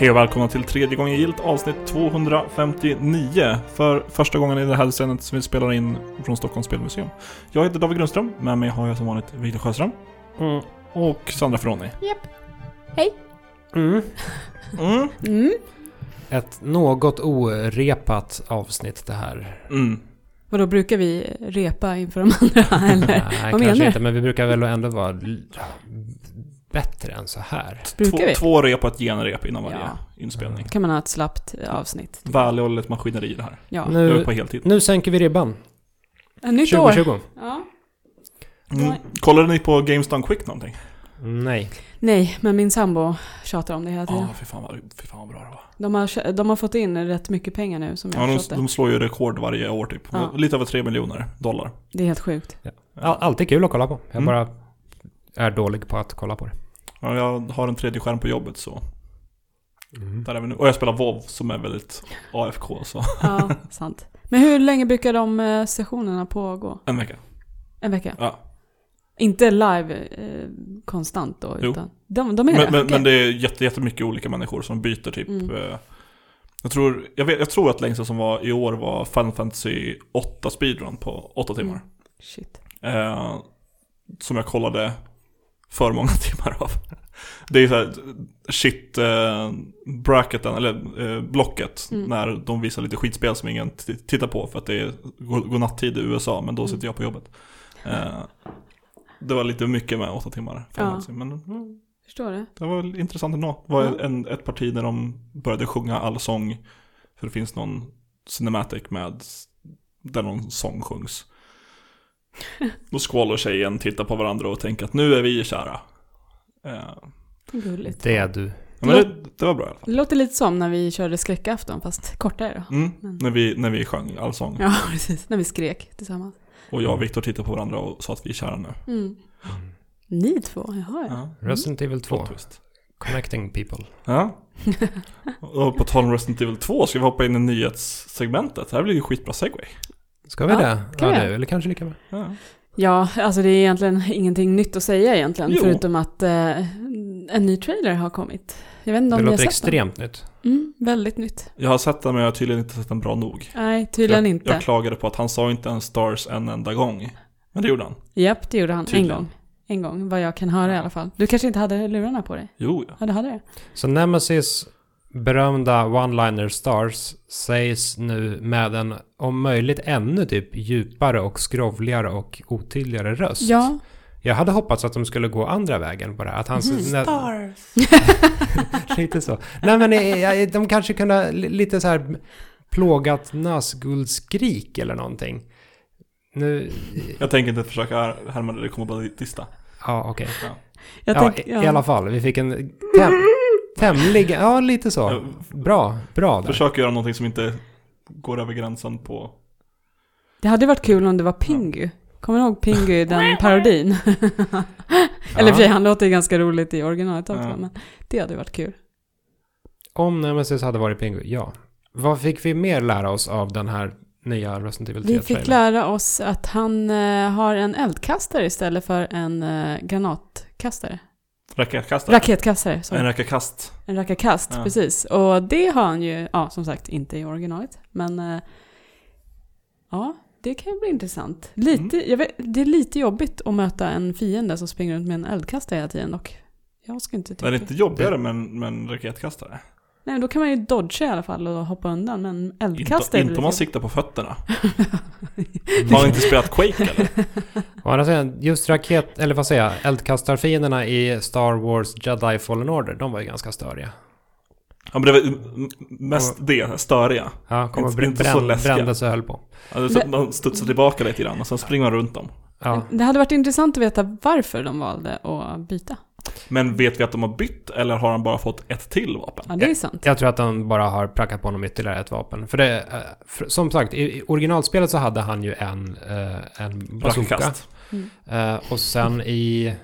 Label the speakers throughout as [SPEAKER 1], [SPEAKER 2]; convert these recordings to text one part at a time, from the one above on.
[SPEAKER 1] Hej och välkomna till tredje gången gilt avsnitt 259. För första gången i det här decenniet som vi spelar in från Stockholms spelmuseum. Jag heter David Grundström, med mig har jag som vanligt Viktor Sjöström.
[SPEAKER 2] Mm.
[SPEAKER 1] Och Sandra Ferroni.
[SPEAKER 2] Mm.
[SPEAKER 1] Mm.
[SPEAKER 3] Mm.
[SPEAKER 2] Ett något orepat avsnitt det här.
[SPEAKER 1] Mm.
[SPEAKER 3] Vadå, brukar vi repa inför de andra eller?
[SPEAKER 2] Nej,
[SPEAKER 3] Vad
[SPEAKER 2] kanske
[SPEAKER 3] menar du?
[SPEAKER 2] inte, men vi brukar väl ändå vara bättre än så här.
[SPEAKER 3] Brukar
[SPEAKER 1] Två,
[SPEAKER 3] vi?
[SPEAKER 1] två rep och ett genrep innan varje
[SPEAKER 3] Ja.
[SPEAKER 1] inspelning.
[SPEAKER 3] Kan man ha ett slappt avsnitt?
[SPEAKER 1] Välhållet maskineri det här.
[SPEAKER 3] Ja.
[SPEAKER 2] Nu,
[SPEAKER 1] på heltid.
[SPEAKER 2] nu sänker vi ribban.
[SPEAKER 3] Ett nytt år.
[SPEAKER 2] 2020.
[SPEAKER 3] Ja.
[SPEAKER 1] Mm. Kollade ni på Games Done Quick någonting?
[SPEAKER 2] Nej.
[SPEAKER 3] Nej, men min sambo tjatar om det hela
[SPEAKER 1] Ja,
[SPEAKER 3] tiden.
[SPEAKER 1] fy, fan vad, fy fan vad bra det var.
[SPEAKER 3] De, har, de har fått in rätt mycket pengar nu som jag
[SPEAKER 1] Ja,
[SPEAKER 3] har
[SPEAKER 1] de, de slår ju rekord varje år typ.
[SPEAKER 3] Ja.
[SPEAKER 1] Lite över 3 miljoner dollar.
[SPEAKER 3] Det är helt sjukt.
[SPEAKER 2] All, alltid kul att kolla på. Jag
[SPEAKER 1] Mm.
[SPEAKER 2] bara är dålig på att kolla på det.
[SPEAKER 1] Ja, jag har en tredje skärm på jobbet så
[SPEAKER 2] Mm.
[SPEAKER 1] där är vi nu. Och jag spelar WoW som är väldigt AFK så.
[SPEAKER 3] Ja, sant. Men hur länge brukar de eh, sessionerna pågå?
[SPEAKER 1] En vecka.
[SPEAKER 3] En vecka?
[SPEAKER 1] Ja.
[SPEAKER 3] Inte live eh, konstant då,
[SPEAKER 1] Jo.
[SPEAKER 3] utan de, de är
[SPEAKER 1] Men,
[SPEAKER 3] det?
[SPEAKER 1] men,
[SPEAKER 3] Okej.
[SPEAKER 1] men det är jätte, jättemycket olika människor som byter typ.
[SPEAKER 3] Mm.
[SPEAKER 1] eh, Jag tror, jag, vet, jag tror att längsta som var i år var Final Fantasy 8 speedrun på 8 timmar.
[SPEAKER 3] Mm. Shit.
[SPEAKER 1] Eh, som jag kollade för många timmar av. Det är ju såhär shit eh, bracketen, eller eh, blocket,
[SPEAKER 3] Mm.
[SPEAKER 1] när de visar lite skitspel som ingen tittar på för att det är go- godnattid i USA, men då
[SPEAKER 3] Mm.
[SPEAKER 1] sitter jag på jobbet. Eh, det var lite mycket med åtta timmar,
[SPEAKER 3] Ja.
[SPEAKER 1] Men mm,
[SPEAKER 3] Förstår det?
[SPEAKER 1] det var väl intressant ändå. Det var
[SPEAKER 3] Ja.
[SPEAKER 1] en, ett parti där de började sjunga allsång, för det finns någon cinematic med, där någon sång sjungs. Då och tjejen tittar på varandra och tänker att nu är vi kära. Eh,
[SPEAKER 3] Gulligt.
[SPEAKER 2] Det är du.
[SPEAKER 1] ja, men det, det var bra i alla fall.
[SPEAKER 3] Det låter lite som när vi körde skräckafton, fast kortare då.
[SPEAKER 1] Mm,
[SPEAKER 3] Men-
[SPEAKER 1] när, vi, när vi sjöng allsång.
[SPEAKER 3] Ja, precis. När vi skrek tillsammans.
[SPEAKER 1] Och jag och Viktor tittade på varandra och sa att vi är kära nu.
[SPEAKER 3] Mm. Ni två, jaha ja.
[SPEAKER 1] Ja.
[SPEAKER 2] Resident Evil 2.
[SPEAKER 1] Plot twist.
[SPEAKER 2] Connecting people.
[SPEAKER 1] Ja. Och på tal om Resident Evil 2 ska vi hoppa in i nyhetssegmentet. Det här blir ju skitbra segway.
[SPEAKER 2] Ska vi
[SPEAKER 3] Ja,
[SPEAKER 2] det?
[SPEAKER 3] kan
[SPEAKER 2] ja,
[SPEAKER 3] vi
[SPEAKER 2] det,
[SPEAKER 3] göra.
[SPEAKER 2] eller kanske lika bra.
[SPEAKER 1] Ja.
[SPEAKER 3] Ja, alltså det är egentligen ingenting nytt att säga egentligen,
[SPEAKER 1] Jo.
[SPEAKER 3] förutom att eh, en ny trailer har kommit. Jag vet inte
[SPEAKER 2] Det
[SPEAKER 3] om ni har
[SPEAKER 2] låter
[SPEAKER 3] sett
[SPEAKER 2] extremt nytt.
[SPEAKER 3] den? Mm, väldigt nytt.
[SPEAKER 1] Jag har sett den men jag har tydligen inte sett den bra nog.
[SPEAKER 3] Nej, tydligen
[SPEAKER 1] jag,
[SPEAKER 3] inte.
[SPEAKER 1] Jag klagade på att han sa inte en stars en enda gång. Men det gjorde han.
[SPEAKER 3] Japp, det gjorde han
[SPEAKER 1] Tydligen.
[SPEAKER 3] en gång. En gång, vad jag kan höra i alla fall. Du kanske inte hade lurarna på dig?
[SPEAKER 1] Jo, ja.
[SPEAKER 3] Ja, du hade det.
[SPEAKER 2] Så Nemesis berömda one-liner stars sägs nu med en om möjligt ännu typ djupare och skrovligare och otydligare röst.
[SPEAKER 3] Ja.
[SPEAKER 2] Jag hade hoppats att de skulle gå andra vägen på det. här. Att han...
[SPEAKER 3] Mhm.
[SPEAKER 2] nä- lite så. Nej men eh, eh, de kanske kunde li- lite så här plågat Nazgul-skrik eller någonting. Nu...
[SPEAKER 1] Jag tänker inte försöka härma det, det kommer bara dista.
[SPEAKER 2] Ja, okej.
[SPEAKER 3] Jag
[SPEAKER 2] Ja,
[SPEAKER 3] tänk,
[SPEAKER 2] i,
[SPEAKER 3] ja.
[SPEAKER 2] i alla fall. Vi fick en täm, tämligen... Ja, lite så. Bra, bra där.
[SPEAKER 1] försöker göra någonting som inte går över gränsen på...
[SPEAKER 3] Det hade varit kul om det var Pingu. Kommer du ihåg Pingu, den parodin? Eller i för sig, han låter ju ganska roligt i originalet också,
[SPEAKER 1] Ja.
[SPEAKER 3] men det hade varit kul.
[SPEAKER 2] Om Nemesis hade varit Pingu, ja. Vad fick vi mer lära oss av den här nya Resident Evil 3
[SPEAKER 3] Vi fick lära oss att han eh, har en eldkastare istället för en eh, granatkastare.
[SPEAKER 1] Raketkastare.
[SPEAKER 3] Raketkastare, sorry.
[SPEAKER 1] En raketkast.
[SPEAKER 3] En raketkast,
[SPEAKER 1] Ja.
[SPEAKER 3] precis. Och det har han ju, ja som sagt, inte i originalet. Men eh, ja, det kan ju bli intressant. Lite,
[SPEAKER 1] Mm.
[SPEAKER 3] vet, det är lite jobbigt att möta en fiende som springer runt med en eldkastare hela tiden och jag ska inte tycka...
[SPEAKER 1] Är det inte jobbigare med en, med en raketkastare?
[SPEAKER 3] Nej, då kan man ju dodga i alla fall och hoppa undan, men
[SPEAKER 1] Inte,
[SPEAKER 3] eldkastare
[SPEAKER 1] inte om man siktar på fötterna. Har inte spelat Quake eller?
[SPEAKER 2] Å andra sidan, just raket... Eller vad säger jag? Eldkastarfienderna i Star Wars Jedi Fallen Order, de var ju ganska störiga.
[SPEAKER 1] Ja men det var mest det, störiga.
[SPEAKER 2] Ja, kom och
[SPEAKER 1] Inte- inte så läskiga.
[SPEAKER 2] brändes och höll på.
[SPEAKER 1] Alltså,
[SPEAKER 3] Men-
[SPEAKER 1] de studsar tillbaka lite grann och sen springer man runt dem.
[SPEAKER 2] Ja.
[SPEAKER 3] Det hade varit intressant att veta varför de valde att byta.
[SPEAKER 1] Men vet vi att de har bytt eller har han bara fått ett till vapen?
[SPEAKER 3] Ja, det är sant.
[SPEAKER 2] Jag tror att han bara har prackat på honom ytterligare ett vapen. För det, eh, för, som sagt, i, i originalspelet så hade han ju en, eh, en bazooka.
[SPEAKER 3] Mm.
[SPEAKER 2] Eh, och sen i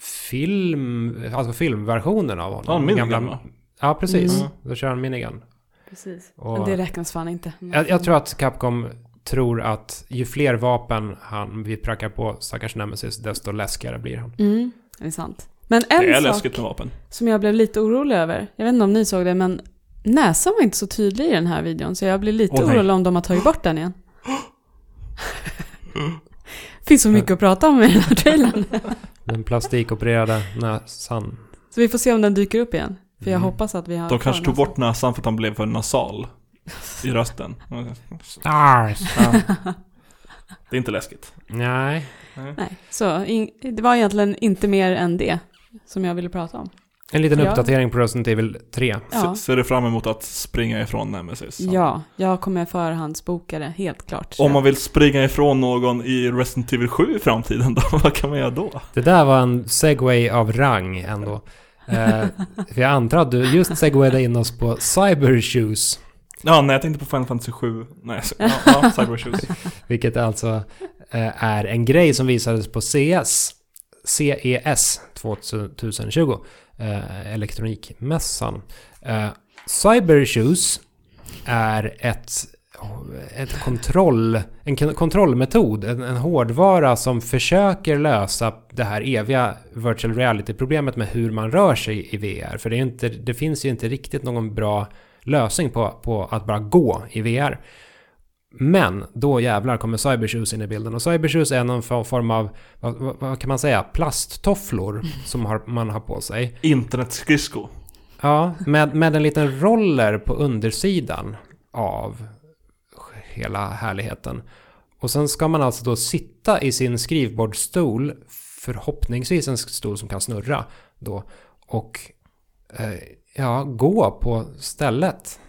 [SPEAKER 2] film, alltså filmversionen av honom.
[SPEAKER 1] Ja, minigun
[SPEAKER 2] gamla-? Ja, precis.
[SPEAKER 3] Mm.
[SPEAKER 2] Då kör han minigun.
[SPEAKER 3] Precis.
[SPEAKER 2] Och-
[SPEAKER 3] Men det räknas fan inte.
[SPEAKER 2] Jag, jag tror att Capcom tror att ju fler vapen han, vi prackar på stackars Nemesis, desto läskigare blir han.
[SPEAKER 3] Mm, det är sant. Men
[SPEAKER 1] Det är
[SPEAKER 3] en sak
[SPEAKER 1] läskigt med vapen.
[SPEAKER 3] som jag blev lite orolig över, jag vet inte om ni såg det, men näsan var inte så tydlig i den här videon, så jag blir lite
[SPEAKER 1] nej.
[SPEAKER 3] orolig om de har tagit bort den igen. finns så mycket att prata om i den här trailern.
[SPEAKER 2] Den plastikopererade näsan.
[SPEAKER 3] Så vi får se om den dyker upp igen. För jag
[SPEAKER 2] Mm.
[SPEAKER 3] hoppas att vi har
[SPEAKER 1] De kanske tog
[SPEAKER 3] näsan.
[SPEAKER 1] bort näsan för att han blev för nasal i rösten.
[SPEAKER 2] Stars!
[SPEAKER 1] Ja. Det är inte läskigt.
[SPEAKER 2] Nej.
[SPEAKER 3] Nej, så in, det var egentligen inte mer än det som jag ville prata om.
[SPEAKER 2] En liten
[SPEAKER 3] Ja.
[SPEAKER 2] uppdatering på Resident Evil 3.
[SPEAKER 3] Ja,
[SPEAKER 1] Se- Ser du fram emot att springa ifrån Nemesis?
[SPEAKER 3] ja jag kommer förhandsboka det, helt klart.
[SPEAKER 1] Om man vill springa ifrån någon i Resident Evil 7 i framtiden då, vad kan man göra då?
[SPEAKER 2] Det där var en segway av rang ändå. Eh, för jag antar att du just segwayade in oss på Cyber Shoes.
[SPEAKER 1] Ja, nej jag tänkte på Final Fantasy 7. Nej, så- ja, ja Cyber Shoes.
[SPEAKER 2] Vilket alltså eh, är en grej som visades på CS. CES 2020. Eh, elektronikmässan. Eh, Cyber Shoes är ett, ett kontroll, en kon- kontrollmetod, en, en hårdvara som försöker lösa det här eviga virtual reality-problemet med hur man rör sig i VR. För det, är inte, det finns ju inte riktigt någon bra lösning på, på att bara gå i VR. Men då jävlar kommer Cybershoes in i bilden. Och Cybershoes är någon for- form av, vad, vad, vad kan man säga, plasttofflor som har, man har på sig.
[SPEAKER 1] Internetskridsko.
[SPEAKER 2] Ja, med, med en liten roller på undersidan av hela härligheten. Och sen ska man alltså då sitta i sin skrivbordsstol, förhoppningsvis en stol som kan snurra då, och eh, ja, gå på stället.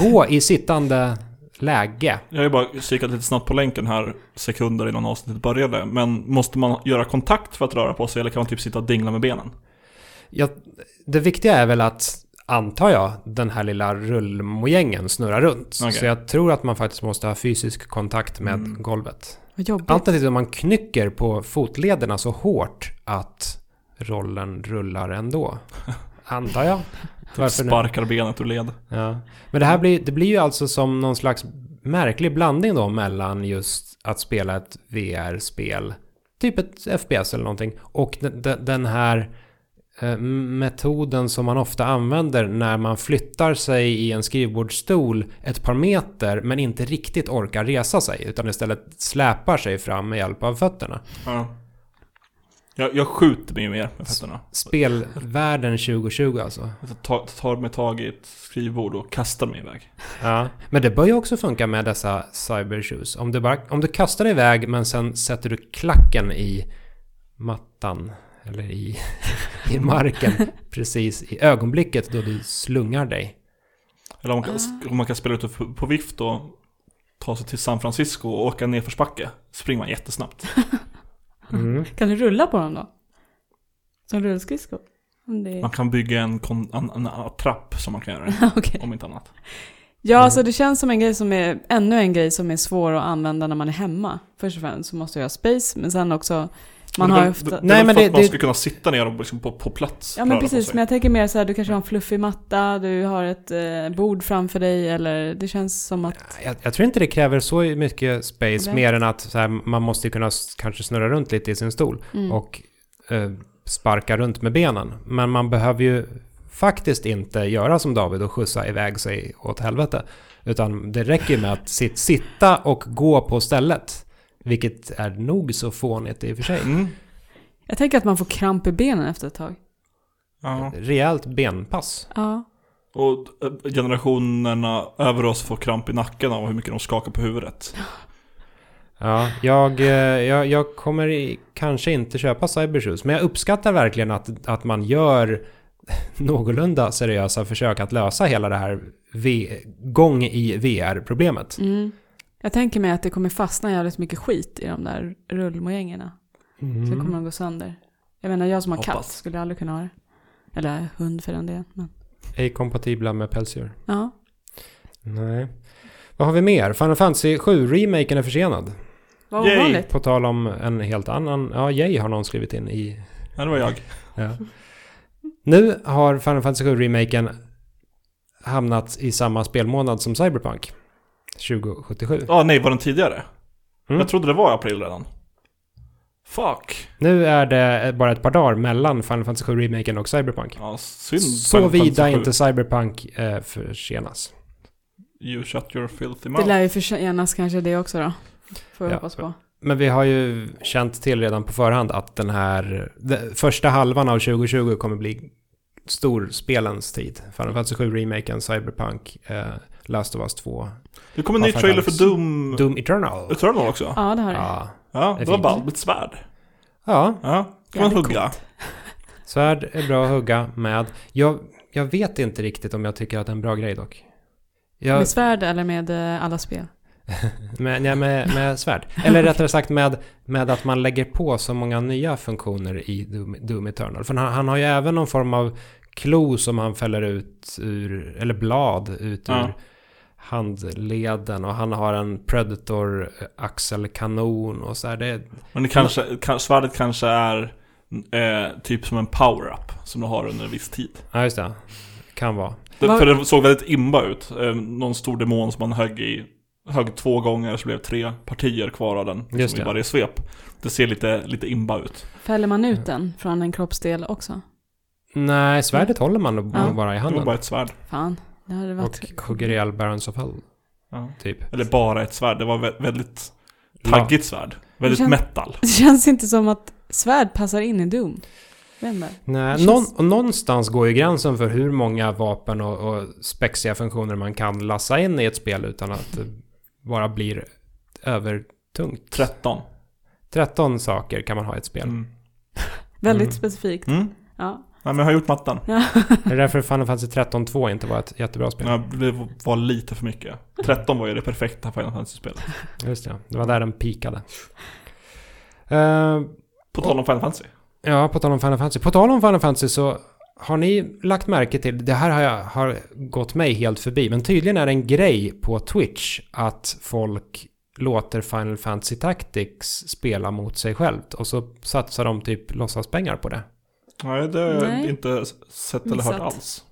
[SPEAKER 2] Gå i sittande läge.
[SPEAKER 1] Jag har ju bara kikat lite snabbt på länken här sekunder innan avsnittet började. Men måste man göra kontakt för att röra på sig eller kan man typ sitta och dingla med benen?
[SPEAKER 2] Ja, det viktiga är väl att, antar jag, den här lilla rullmojängen snurrar runt.
[SPEAKER 1] Okej.
[SPEAKER 2] Så jag tror att man faktiskt måste ha fysisk kontakt med
[SPEAKER 1] Mm.
[SPEAKER 2] golvet. Alternativt om man knycker på fotlederna så hårt att rollen rullar ändå. Antar jag. Nu?
[SPEAKER 1] Sparkar benet ur led.
[SPEAKER 2] Ja. Men det här blir, det blir ju alltså som någon slags märklig blandning då mellan just att spela ett VR-spel, typ ett FPS eller någonting, och den här eh, metoden som man ofta använder när man flyttar sig i en skrivbordsstol ett par meter men inte riktigt orkar resa sig utan istället släpar sig fram med hjälp av fötterna.
[SPEAKER 1] Ja. Jag, jag skjuter mig mer med fötterna.
[SPEAKER 2] Spelvärlden 2020 alltså.
[SPEAKER 1] Jag tar, tar mig tag i ett skrivbord och kastar mig iväg.
[SPEAKER 2] Ja, men det bör ju också funka med dessa cybershoes. Om du, bara, om du kastar iväg men sen sätter du klacken i mattan eller i, i marken precis i ögonblicket då du slungar dig.
[SPEAKER 1] Eller om man, kan, om man kan spela ut på, på vift och ta sig till San Francisco och åka nerförsbacke. Springer man jättesnabbt.
[SPEAKER 2] Mm.
[SPEAKER 3] Kan du rulla på dem då? Som rullskridskor? Det är...
[SPEAKER 1] Man kan bygga en, en, en, trapp som man kan göra.
[SPEAKER 3] Okej.
[SPEAKER 1] Om inte annat.
[SPEAKER 3] Ja,
[SPEAKER 2] Mm.
[SPEAKER 3] alltså det känns som en grej som är, ännu en grej som är svår att använda när man är hemma. Först och främst så måste jag ha space, men sen också, man har ju
[SPEAKER 1] det,
[SPEAKER 3] ofta...
[SPEAKER 1] det,
[SPEAKER 2] Nej, men
[SPEAKER 1] för
[SPEAKER 2] det-
[SPEAKER 1] att man
[SPEAKER 2] det-
[SPEAKER 1] ska kunna sitta ner och liksom på, på plats
[SPEAKER 3] Ja men precis, men jag tänker mer så här, du kanske har en fluffig matta, du har ett eh, bord framför dig eller det känns som att...
[SPEAKER 2] Jag, jag tror inte det kräver så mycket space mer än att så här, man måste kunna kanske snurra runt lite i sin stol
[SPEAKER 3] Mm.
[SPEAKER 2] och eh, sparka runt med benen. Men man behöver ju faktiskt inte göra som David och skjutsa iväg sig åt helvete. Utan det räcker ju med att sit, sitta och gå på stället. Vilket är nog så fånigt i och för sig.
[SPEAKER 1] Mm.
[SPEAKER 3] Jag tänker att man får kramp i benen efter ett tag.
[SPEAKER 1] Ja.
[SPEAKER 2] Rejält benpass.
[SPEAKER 3] Ja.
[SPEAKER 1] Och eh, generationerna över oss får kramp i nacken av hur mycket de skakar på huvudet.
[SPEAKER 2] Ja, jag, eh, jag, jag kommer i, kanske inte köpa Cybershoes, men jag uppskattar verkligen att, att man gör någorlunda seriösa försök att lösa hela det här v, gång i VR-problemet.
[SPEAKER 3] Mm. Jag tänker mig att det kommer fastna jävligt mycket skit i de där rullmojängerna. Så kommer
[SPEAKER 2] Mm.
[SPEAKER 3] de gå sönder. Jag menar, jag som har katt
[SPEAKER 1] Hoppas.
[SPEAKER 3] skulle aldrig kunna ha det. Eller hund för den delen. Men...
[SPEAKER 2] Ej kompatibla med pälsdjur.
[SPEAKER 3] Ja.
[SPEAKER 2] Nej. Vad har vi mer? Final Fantasy 7-remaken är försenad.
[SPEAKER 3] Vad ovanligt.
[SPEAKER 2] På tal om en helt annan... Ja, Jay har någon skrivit in i...
[SPEAKER 1] Ja, det var jag.
[SPEAKER 2] Ja. Nu har Final Fantasy 7-remaken hamnat i samma spelmånad som Cyberpunk. 2077.
[SPEAKER 1] Ja, nej, var den tidigare?
[SPEAKER 2] Mm.
[SPEAKER 1] Jag trodde det var i april redan. Fuck.
[SPEAKER 2] Nu är det bara ett par dagar mellan Final Fantasy 7 Remaken och Cyberpunk.
[SPEAKER 1] Ja, synd.
[SPEAKER 2] Så vida
[SPEAKER 1] Fantasy
[SPEAKER 2] inte
[SPEAKER 1] 7.
[SPEAKER 2] Cyberpunk eh, försenas.
[SPEAKER 1] You shut your filthy
[SPEAKER 3] Det
[SPEAKER 1] mouth.
[SPEAKER 3] lär ju förtjänas kanske det också då. Får vi
[SPEAKER 2] Ja.
[SPEAKER 3] hoppas på.
[SPEAKER 2] Men vi har ju känt till redan på förhand att den här den första halvan av 2020 kommer bli storspelens tid. Final Fantasy 7 Remaken, Cyberpunk, eh, Last of Us 2,
[SPEAKER 1] Det kommer en ny trailer för. Doom
[SPEAKER 2] Doom Eternal.
[SPEAKER 1] Eternal också.
[SPEAKER 3] Ja, det har det.
[SPEAKER 2] Ja,
[SPEAKER 1] Ja,
[SPEAKER 2] Det
[SPEAKER 1] det var
[SPEAKER 2] fint.
[SPEAKER 1] ett svärd.
[SPEAKER 2] ja
[SPEAKER 1] Ja, kan man hugga.
[SPEAKER 3] coolt.
[SPEAKER 2] svärd är bra att hugga med. Jag, jag vet inte riktigt om jag tycker att det är en bra grej dock. Jag,
[SPEAKER 3] Med svärd eller med eh, alla spel?
[SPEAKER 2] Med, nej, med, med svärd. Eller rättare sagt med, med att man lägger på så många nya funktioner i Doom, Doom Eternal. För han, han har ju även någon form av klo som han fäller ut ur, eller blad ut
[SPEAKER 1] Ja.
[SPEAKER 2] Handleden. Och han har en Predator axelkanon och så här. Det,
[SPEAKER 1] Men det kanske, kan, svärdet kanske är eh, typ som en power-up som du har under en viss tid.
[SPEAKER 2] ja, just det. Kan vara.
[SPEAKER 1] Det, För det såg väldigt imba ut. Eh, någon stor demon som man högg i högg två gånger så blev tre partier kvar av den.
[SPEAKER 2] Just
[SPEAKER 1] Liksom, I
[SPEAKER 2] det.
[SPEAKER 1] varje svep. Det ser lite, lite imba ut.
[SPEAKER 3] Fäller man ut den från en kroppsdel också?
[SPEAKER 2] Nej, svärdet håller man nog
[SPEAKER 3] Ja.
[SPEAKER 2] bara i
[SPEAKER 1] Det var
[SPEAKER 2] handen.
[SPEAKER 1] bara ett svärd.
[SPEAKER 3] Fan.
[SPEAKER 2] Och hugger ihjäl Barons of Hell,
[SPEAKER 1] Ja.
[SPEAKER 2] typ.
[SPEAKER 1] Eller bara ett svärd. Det var vä- väldigt taggigt svärd. Väldigt
[SPEAKER 3] känns-
[SPEAKER 1] metal.
[SPEAKER 3] Det känns inte som att svärd passar in i Doom.
[SPEAKER 2] Nej,
[SPEAKER 3] Det
[SPEAKER 2] någon,
[SPEAKER 3] känns-
[SPEAKER 2] någonstans går ju gränsen för hur många vapen och, och spexiga funktioner man kan lassa in i ett spel utan att det bara blir övertungt.
[SPEAKER 1] 13.
[SPEAKER 2] 13 saker kan man ha i ett spel.
[SPEAKER 1] Mm.
[SPEAKER 3] Väldigt
[SPEAKER 2] Mm.
[SPEAKER 3] specifikt.
[SPEAKER 1] Mm.
[SPEAKER 3] Ja.
[SPEAKER 1] Nej, men jag har gjort matten.
[SPEAKER 2] Det är därför Final Fantasy 13 2 inte var ett jättebra spel.
[SPEAKER 1] Ja, det var lite för mycket. 13 var ju det perfekta Final Fantasy-spelet.
[SPEAKER 2] Just det, det var där den pikade. Eh,
[SPEAKER 1] På tal om Final Fantasy.
[SPEAKER 2] ja, på tal om Final Fantasy. På tal om Final Fantasy så har ni lagt märke till, det här har, jag, har gått mig helt förbi, men tydligen är det en grej på Twitch att folk låter Final Fantasy Tactics spela mot sig självt och så satsar de typ låtsaspengar på det.
[SPEAKER 1] Nej, det har jag
[SPEAKER 3] Nej.
[SPEAKER 1] inte sett eller hört
[SPEAKER 3] Missat.
[SPEAKER 1] alls.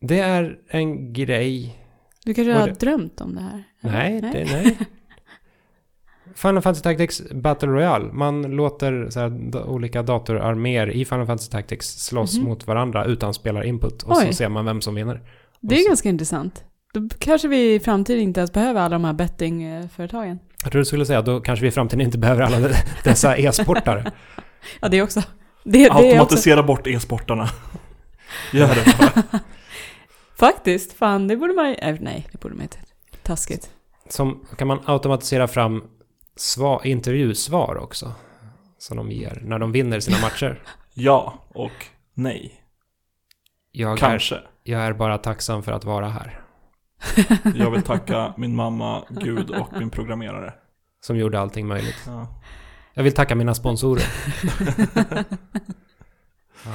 [SPEAKER 2] Det är en grej.
[SPEAKER 3] Du kanske har
[SPEAKER 2] det-
[SPEAKER 3] drömt om det här?
[SPEAKER 2] Nej, det, nej. Final Fantasy Tactics Battle Royale. Man låter så här, olika datorarméer i Final Fantasy Tactics slåss
[SPEAKER 3] Mhm.
[SPEAKER 2] mot varandra utan spelarinput. Och
[SPEAKER 3] Oj.
[SPEAKER 2] så ser man vem som vinner.
[SPEAKER 3] Det är
[SPEAKER 2] så-
[SPEAKER 3] ganska intressant. Då kanske vi i framtiden inte ens behöver alla de här bettingföretagen.
[SPEAKER 2] Jag tror du skulle säga då kanske vi i framtiden inte behöver alla de- dessa e-sportare.
[SPEAKER 3] Ja, det också. Det, det är också...
[SPEAKER 1] Automatisera bort e-sportarna. Gör det bara.
[SPEAKER 3] Faktiskt, fan det borde man ju... äh, Nej, det borde man inte. Taskigt.
[SPEAKER 2] Som kan man automatisera fram sva, intervjusvar också. Som de ger när de vinner sina matcher.
[SPEAKER 1] Ja och nej.
[SPEAKER 2] Jag är,
[SPEAKER 1] Kanske.
[SPEAKER 2] jag är bara tacksam för att vara här.
[SPEAKER 1] Jag vill tacka min mamma, Gud och min programmerare.
[SPEAKER 2] Som gjorde allting möjligt.
[SPEAKER 1] Ja.
[SPEAKER 2] Jag vill tacka mina sponsorer. Ja.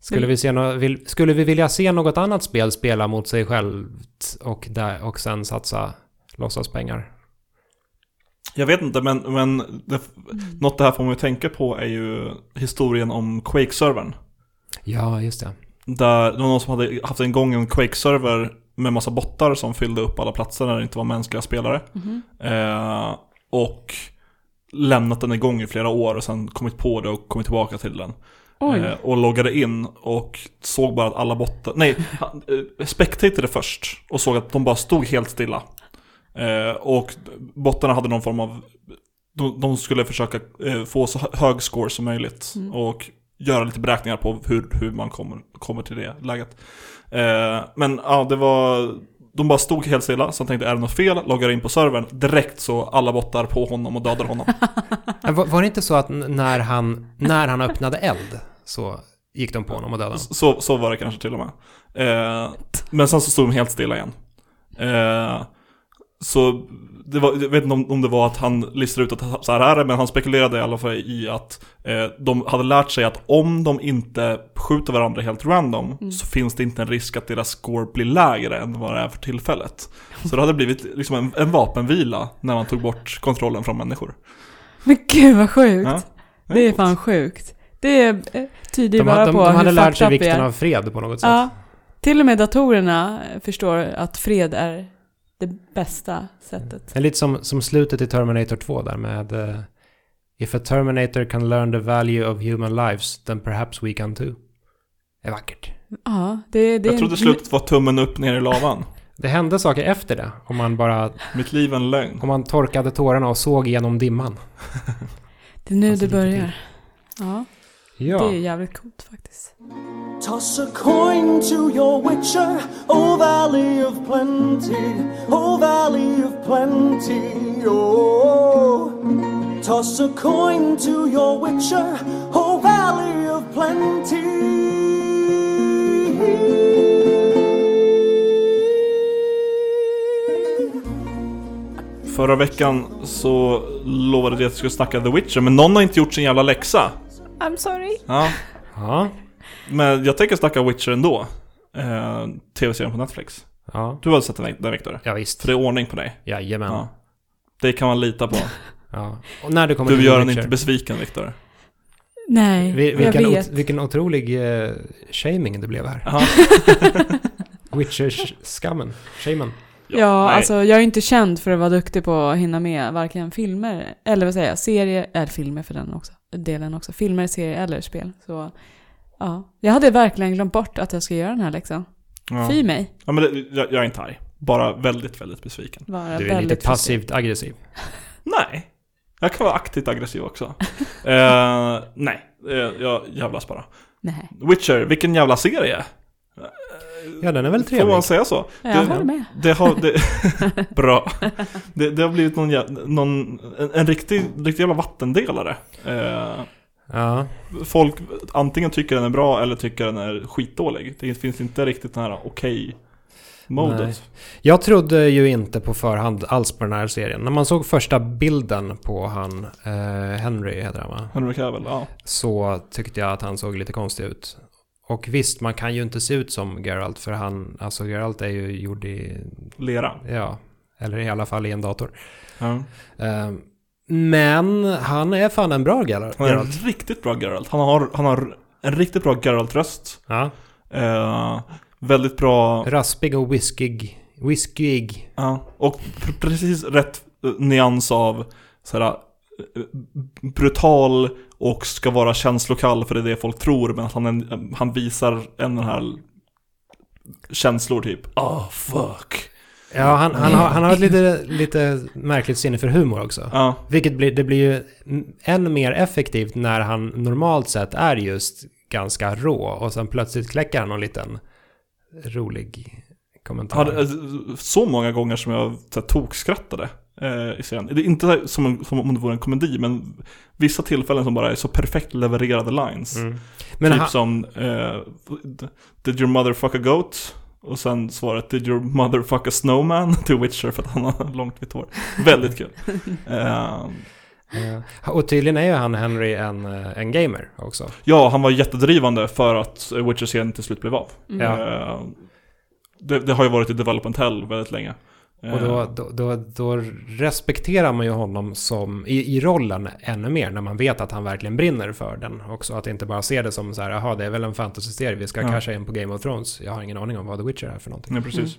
[SPEAKER 2] Skulle, vi se nå- vill, skulle vi vilja se något annat spel spela mot sig självt och, där, och sen satsa låtsaspengar?
[SPEAKER 1] Jag vet inte, men, men det, något det här får man ju tänka på är ju historien om Quake-servern.
[SPEAKER 2] Ja, just det.
[SPEAKER 1] Där det var någon som hade haft en gång en Quake-server med massa bottar som fyllde upp alla platser när det inte var mänskliga spelare.
[SPEAKER 3] Mhm.
[SPEAKER 1] Eh, och lämnat den igång i flera år och sen kommit på det och kommit tillbaka till den. Eh, och loggade in och såg bara att alla bottar, nej, han, eh, spectatade först och såg att de bara stod helt stilla. Eh, och bottarna hade någon form av, de, de skulle försöka eh, få så hö- hög score som möjligt.
[SPEAKER 3] Mm.
[SPEAKER 1] Och göra lite beräkningar på hur, hur man kommer, kommer till det läget. Eh, men ja, det var, de bara stod helt stilla, så han tänkte är det något fel? Loggar in på servern, direkt så alla bottar på honom och dödar honom.
[SPEAKER 2] Var, var det inte så att när han, när han öppnade eld så gick de på honom och dödade honom?
[SPEAKER 1] Så, så var det kanske till och med. Eh, men sen så stod de helt stilla igen. Eh, så det var, jag vet inte om, om det var att han listade ut att så här är det, men han spekulerade i alla fall i att eh, de hade lärt sig att om de inte skjuter varandra helt random
[SPEAKER 3] Mm.
[SPEAKER 1] så finns det inte en risk att deras score blir lägre än vad det är för tillfället. Så det hade blivit liksom en, en vapenvila när man tog bort kontrollen från människor.
[SPEAKER 3] Men gud vad sjukt.
[SPEAKER 1] Ja,
[SPEAKER 3] det är fan sjukt. Det är, eh, tyder ju
[SPEAKER 2] De,
[SPEAKER 3] bara
[SPEAKER 2] de,
[SPEAKER 3] på
[SPEAKER 2] de hade
[SPEAKER 3] hur
[SPEAKER 2] lärt sig vikten
[SPEAKER 3] är.
[SPEAKER 2] av fred på något sätt.
[SPEAKER 3] Ja. Till och med datorerna förstår att fred är det bästa sättet.
[SPEAKER 2] Det är lite som, som slutet i Terminator 2 där med... eh, If a Terminator can learn the value of human lives, then perhaps we can too. Det är vackert.
[SPEAKER 3] Ja, det, det
[SPEAKER 1] Jag trodde slutet var tummen upp ner i lavan.
[SPEAKER 2] Det hände saker efter det. Om man bara,
[SPEAKER 1] Mitt liv är en lögn.
[SPEAKER 2] om man torkade tårarna och såg genom dimman.
[SPEAKER 3] det är nu
[SPEAKER 2] Alltså,
[SPEAKER 3] det börjar. Ja,
[SPEAKER 2] Ja.
[SPEAKER 3] det är jävligt coolt faktiskt.
[SPEAKER 4] Toss a coin to your witcher, O Valley of Plenty, O Valley of Plenty, oh. Toss a coin to your witcher, O Valley of Plenty.
[SPEAKER 1] Förra veckan så lovade jag att jag skulle snacka The Witcher, men någon har inte gjort sin jävla läxa.
[SPEAKER 3] I'm sorry.
[SPEAKER 1] Ja,
[SPEAKER 2] Ja.
[SPEAKER 1] men jag tänker snacka Witcher ändå. Eh, Tv-serien på Netflix.
[SPEAKER 2] Ja.
[SPEAKER 1] Du har sett den, den Viktor?
[SPEAKER 2] Ja, visst.
[SPEAKER 1] För det är ordning på dig.
[SPEAKER 2] Jajamän.
[SPEAKER 1] Ja. Det kan man lita på.
[SPEAKER 2] Ja. Och när du kommer
[SPEAKER 1] Du gör den inte besviken Viktor.
[SPEAKER 3] Nej,
[SPEAKER 2] vi-
[SPEAKER 3] jag
[SPEAKER 2] vilken,
[SPEAKER 3] vet.
[SPEAKER 2] ot- vilken otrolig uh, shaming det blev här.
[SPEAKER 1] Ja.
[SPEAKER 2] Witcher-skammen. Shaman.
[SPEAKER 3] Ja,
[SPEAKER 1] nej.
[SPEAKER 3] alltså jag är inte känd för att vara duktig på att hinna med varken filmer, eller vad säger jag, serier, eller filmer för den också, delen också. Filmer, serier eller spel. Så ja, jag hade verkligen glömt bort att jag ska göra den här läxan.
[SPEAKER 1] Ja.
[SPEAKER 3] Fy mig.
[SPEAKER 1] Ja, men det, jag, jag är inte arg. Bara väldigt, väldigt besviken.
[SPEAKER 3] Vara
[SPEAKER 2] Du är lite passivt aggressiv.
[SPEAKER 1] Nej. Jag kan vara aktivt aggressiv också. eh, nej, eh, jag jävlas bara.
[SPEAKER 3] Nej,
[SPEAKER 1] Witcher, vilken jävla serie.
[SPEAKER 2] Ja, den är väl
[SPEAKER 1] Får
[SPEAKER 2] trevlig.
[SPEAKER 1] man säga så?
[SPEAKER 3] jag
[SPEAKER 1] Det-
[SPEAKER 3] håller med.
[SPEAKER 1] Det har... Det, bra. Det, det har blivit någon, någon en, en riktig, riktig jävla vattendelare. Eh,
[SPEAKER 2] Ja.
[SPEAKER 1] folk antingen tycker den är bra eller tycker den är skitdålig. Det finns inte riktigt den här okej
[SPEAKER 2] Nej.
[SPEAKER 1] modet.
[SPEAKER 2] Jag trodde ju inte på förhand alls på den här serien. När man såg första bilden på han, eh, Henry heter han va?
[SPEAKER 1] Henry Cavill, ja.
[SPEAKER 2] Så tyckte jag att han såg lite konstig ut. Och visst, man kan ju inte se ut som Geralt för han, alltså Geralt är ju gjord i,
[SPEAKER 1] Lera.
[SPEAKER 2] ja, eller i alla fall i en dator.
[SPEAKER 1] Ja.
[SPEAKER 2] Eh, men han är fan en bra Geralt.
[SPEAKER 1] Han är en riktigt bra Geralt. Han har, han har en riktigt bra Geralt-röst.
[SPEAKER 2] Ja.
[SPEAKER 1] Eh, väldigt bra...
[SPEAKER 2] Raspig och whiskig. Whiskig.
[SPEAKER 1] Ja, och pr- precis rätt eh, nyans av såhär, eh, brutal och ska vara känslokall för det är det folk tror men att han, han visar en den här känslor typ Ah fuck
[SPEAKER 2] Ja, han, han, har, han har ett lite, lite märkligt sinne för humor också.
[SPEAKER 1] Ja,
[SPEAKER 2] Vilket blir, det blir ju än mer effektivt när han normalt sett är just ganska rå och sen plötsligt kläcker han någon liten rolig kommentar.
[SPEAKER 1] eh, så många gånger som jag så här, tokskrattade i serien. Det är inte som, en, som om det vore en komedi men vissa tillfällen som bara är så perfekt levererade lines.
[SPEAKER 2] Mm. Men
[SPEAKER 1] typ
[SPEAKER 2] han,
[SPEAKER 1] som eh, Did your mother fuck a goat? Och sen svaret Did your mother fuck a snowman? Till Witcher för att han har långt vitt hår. Väldigt kul. Eh,
[SPEAKER 2] Ja. Och tydligen är ju han Henry en, eh, en gamer också.
[SPEAKER 1] ja, han var jättedrivande för att Witcher-serien till slut blev av.
[SPEAKER 3] Mm.
[SPEAKER 2] Ja.
[SPEAKER 1] Eh, det, det har ju varit i development hell väldigt länge. Eh,
[SPEAKER 2] Och då, då, då, då respekterar man ju honom som i, i rollen ännu mer när man vet att han verkligen brinner för den också. Att inte bara se det som så här, jaha det är väl en fantasy-serie, vi ska
[SPEAKER 1] Ja.
[SPEAKER 2] casha in på Game of Thrones. Jag har ingen aning om vad The Witcher är för någonting.
[SPEAKER 1] Nej, precis.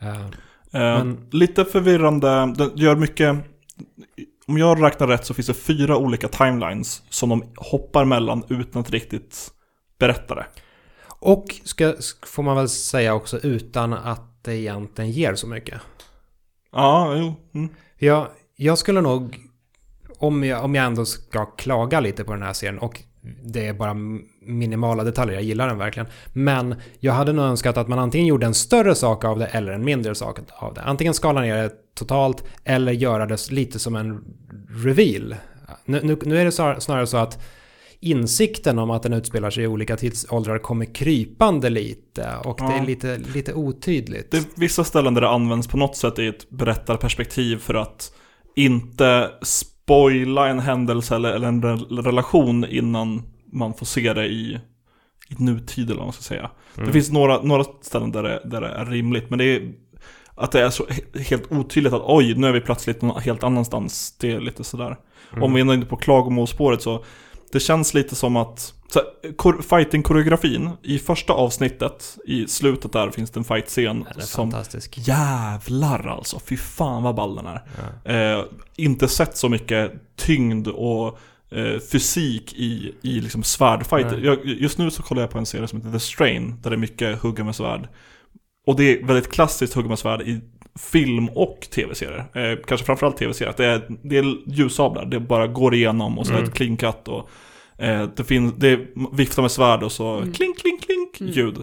[SPEAKER 2] Eh,
[SPEAKER 1] Eh,
[SPEAKER 2] Men-
[SPEAKER 1] Lite förvirrande, den gör mycket Om jag räknar rätt så finns det fyra olika timelines Som de hoppar mellan utan att riktigt berätta det
[SPEAKER 2] och ska, får man väl säga också utan att det egentligen ger så mycket.
[SPEAKER 1] Ja, jo mm.
[SPEAKER 2] Jag, jag skulle nog, om jag, om jag ändå ska klaga lite på den här serien och det är bara minimala detaljer, jag gillar den verkligen. Men jag hade nog önskat att man antingen gjorde en större sak av det eller en mindre sak av det. Antingen skala ner det totalt eller göra det lite som en reveal. Nu, nu, nu är det snar- snarare så att insikten om att den utspelar sig i olika tidsåldrar kommer krypande lite och det
[SPEAKER 1] Ja.
[SPEAKER 2] är lite, lite otydligt.
[SPEAKER 1] Det är vissa ställen där det används på något sätt i ett berättarperspektiv för att inte spoila en händelse eller, eller en re- relation innan man får se det i, i nutid eller vad man ska säga.
[SPEAKER 2] Mm.
[SPEAKER 1] Det finns några, några ställen där det, där det är rimligt, men det är att det är så he- helt otydligt att oj, nu är vi plötsligt någon helt annanstans. Det är lite sådär.
[SPEAKER 2] Mm.
[SPEAKER 1] Om vi är inne på klagomålsspåret så Det känns lite som att fighting-koreografin i första avsnittet, i slutet där finns det en fight-scen som
[SPEAKER 2] fantastisk.
[SPEAKER 1] jävlar alltså. Fy fan vad ball den är.
[SPEAKER 2] Ja.
[SPEAKER 1] Eh, inte sett så mycket tyngd och eh, fysik i, i liksom svärdfighter.
[SPEAKER 2] Nej.
[SPEAKER 1] Jag, just nu så kollar jag på en serie som heter The Strain, där det är mycket hugga med svärd. Och det är väldigt klassiskt hugga med svärd i film och tv-serier. Eh, kanske framförallt tv-serier. Att Det är, det är ljussablar, det bara går igenom och så är det
[SPEAKER 2] Mm.
[SPEAKER 1] ett clean cut och eh, det finns, det är vifta med svärd och så
[SPEAKER 3] Mm.
[SPEAKER 1] klink, klink, klink
[SPEAKER 3] Mm.
[SPEAKER 1] ljud.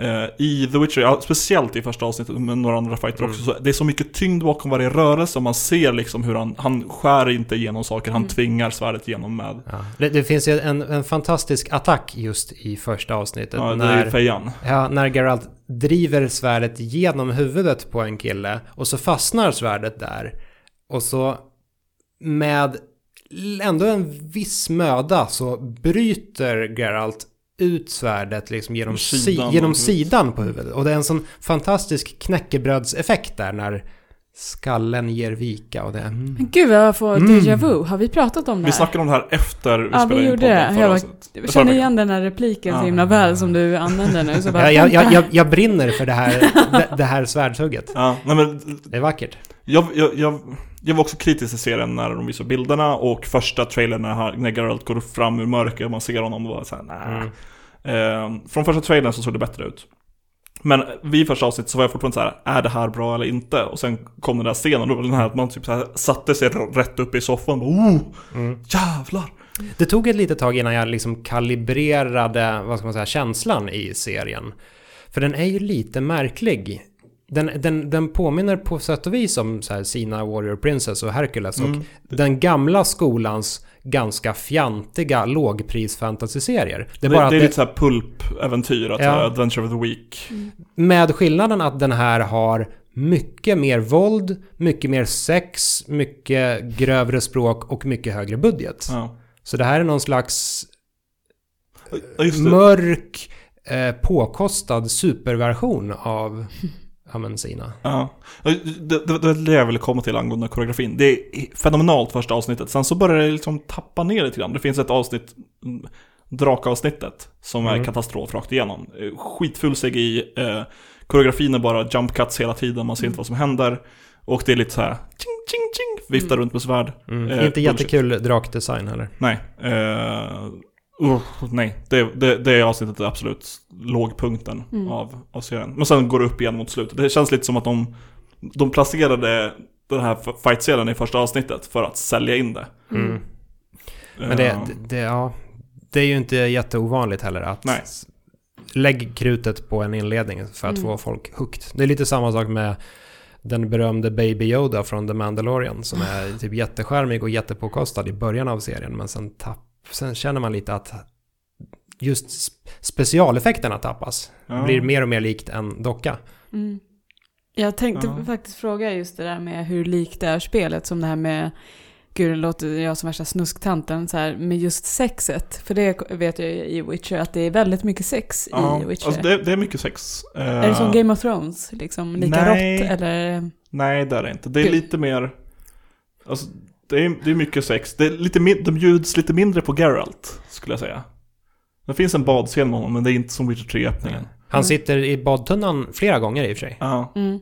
[SPEAKER 1] Eh, I The Witcher, ja, speciellt i första avsnittet med några andra fighter
[SPEAKER 2] Mm.
[SPEAKER 1] också, så det är så mycket tyngd bakom varje rörelse och man ser liksom hur han, han skär inte igenom saker, han
[SPEAKER 3] Mm.
[SPEAKER 1] tvingar svärdet igenom med.
[SPEAKER 2] Ja. Det, det finns ju en, en fantastisk attack just i första avsnittet.
[SPEAKER 1] Ja, det är
[SPEAKER 2] när,
[SPEAKER 1] ju fejan.
[SPEAKER 2] ja, när Geralt driver svärdet genom huvudet på en kille och så fastnar svärdet där. Och så med ändå en viss möda så bryter Geralt ut svärdet liksom genom,
[SPEAKER 1] Sidan
[SPEAKER 2] si, genom sidan på huvudet. Och det är en sån fantastisk knäckebrödseffekt där när skallen ger vika och det... Mm.
[SPEAKER 3] Men gud jag får
[SPEAKER 2] Mm.
[SPEAKER 3] déjà vu. Har vi pratat om det
[SPEAKER 1] Vi
[SPEAKER 3] här?
[SPEAKER 1] snackade om det här efter vi
[SPEAKER 3] Ja, vi
[SPEAKER 1] spelade in
[SPEAKER 3] gjorde det.
[SPEAKER 1] podden förra
[SPEAKER 3] Jag var-. Jag känner igen den här repliken så
[SPEAKER 1] Ja.
[SPEAKER 3] himla väl som du använder nu. Så bara,
[SPEAKER 2] Jag, jag, jag brinner för det här, det, det här svärdshugget.
[SPEAKER 1] Ja, nej men
[SPEAKER 2] Det är vackert.
[SPEAKER 1] Jag, jag, jag, jag var också kritisk till serien när de visade bilderna och första trailern när, han- när Geralt går fram ur mörker och man ser honom och var såhär, nah.
[SPEAKER 2] Mm.
[SPEAKER 1] Eh, från första trailern så såg det bättre ut. Men vid första avsnittet så var jag fortfarande så här: är det här bra eller inte? Och sen kom den där scenen, då var den här att man typ så här satte sig rätt upp i soffan och oh,
[SPEAKER 2] Mm.
[SPEAKER 1] jävlar!
[SPEAKER 2] Det tog ett litet tag innan jag liksom kalibrerade, vad ska man säga, känslan i serien. För den är ju lite märklig. Den, den, den påminner på sätt och vis om så här Sina Warrior Princess och Hercules och
[SPEAKER 1] Mm.
[SPEAKER 2] den gamla skolans ganska fjantiga lågpris-fantasy-serier. Det
[SPEAKER 1] Det,
[SPEAKER 2] är bara att
[SPEAKER 1] det är
[SPEAKER 2] det,
[SPEAKER 1] lite såhär pulp-äventyr, att
[SPEAKER 2] Ja.
[SPEAKER 1] Adventure of the Week.
[SPEAKER 2] med skillnaden att den här har mycket mer våld, mycket mer sex, mycket grövre språk och mycket högre budget.
[SPEAKER 1] Ja.
[SPEAKER 2] Så det här är någon slags mörk, eh, påkostad superversion av ja, men Sina.
[SPEAKER 1] Ja. Det, det, det var det jag ville komma till angående koreografin. Det är fenomenalt första avsnittet. Sen så börjar det liksom tappa ner lite grann. Det finns ett avsnitt, mm, drakavsnittet, som är
[SPEAKER 2] Mm.
[SPEAKER 1] katastrof rakt igenom. Eh, Skitfull CGI, eh, koreografin är bara jump cuts hela tiden, man ser inte vad som händer. Och det är lite så här, ching, ching, ching, viftar
[SPEAKER 3] Mm.
[SPEAKER 1] runt med svärd.
[SPEAKER 2] Mm.
[SPEAKER 1] Eh,
[SPEAKER 2] Inte jättekul drakdesign heller.
[SPEAKER 1] Nej. Eh, uh, nej, det, det, det är avsnittet är absolut lågpunkten
[SPEAKER 3] Mm.
[SPEAKER 1] av, av serien. Men sen går det upp igen mot slutet. Det känns lite som att de, de placerade den här fight-serien i första avsnittet för att sälja in det.
[SPEAKER 2] Mm. Men det,
[SPEAKER 1] Eh,
[SPEAKER 2] det, det, ja, det är ju inte jätteovanligt heller att
[SPEAKER 1] Nej.
[SPEAKER 2] lägg krutet på en inledning för att
[SPEAKER 3] Mm.
[SPEAKER 2] få folk hooked. Det är lite samma sak med den berömde Baby Yoda från The Mandalorian som är typ jätteskärmig och jättepåkostad i början av serien men sen, tapp, sen känner man lite att just sp- specialeffekterna tappas.
[SPEAKER 1] ja.
[SPEAKER 2] Blir mer och mer likt en docka.
[SPEAKER 3] Mm. Jag tänkte
[SPEAKER 1] Ja.
[SPEAKER 3] faktiskt fråga just det där med hur likt det är spelet som det här med Gud, det låter jag som värsta snusktanten så här, med just sexet. För det vet jag ju i Witcher, att det är väldigt mycket sex
[SPEAKER 1] Ja,
[SPEAKER 3] i Witcher.
[SPEAKER 1] alltså det, det är mycket sex. Eh,
[SPEAKER 3] Är det som Game of Thrones? Liksom lika
[SPEAKER 1] Nej.
[SPEAKER 3] rått eller?
[SPEAKER 1] Nej, det är det inte. Det är
[SPEAKER 3] Gud.
[SPEAKER 1] lite mer... Alltså, det är, det är mycket sex. Det är lite de bjuds lite mindre på Geralt, skulle jag säga. Det finns en badscen med honom, men det är inte som Witcher 3-öppningen.
[SPEAKER 2] Han
[SPEAKER 3] Mm.
[SPEAKER 2] sitter i badtunnan flera gånger i och för sig.
[SPEAKER 1] Ja.
[SPEAKER 3] Mm.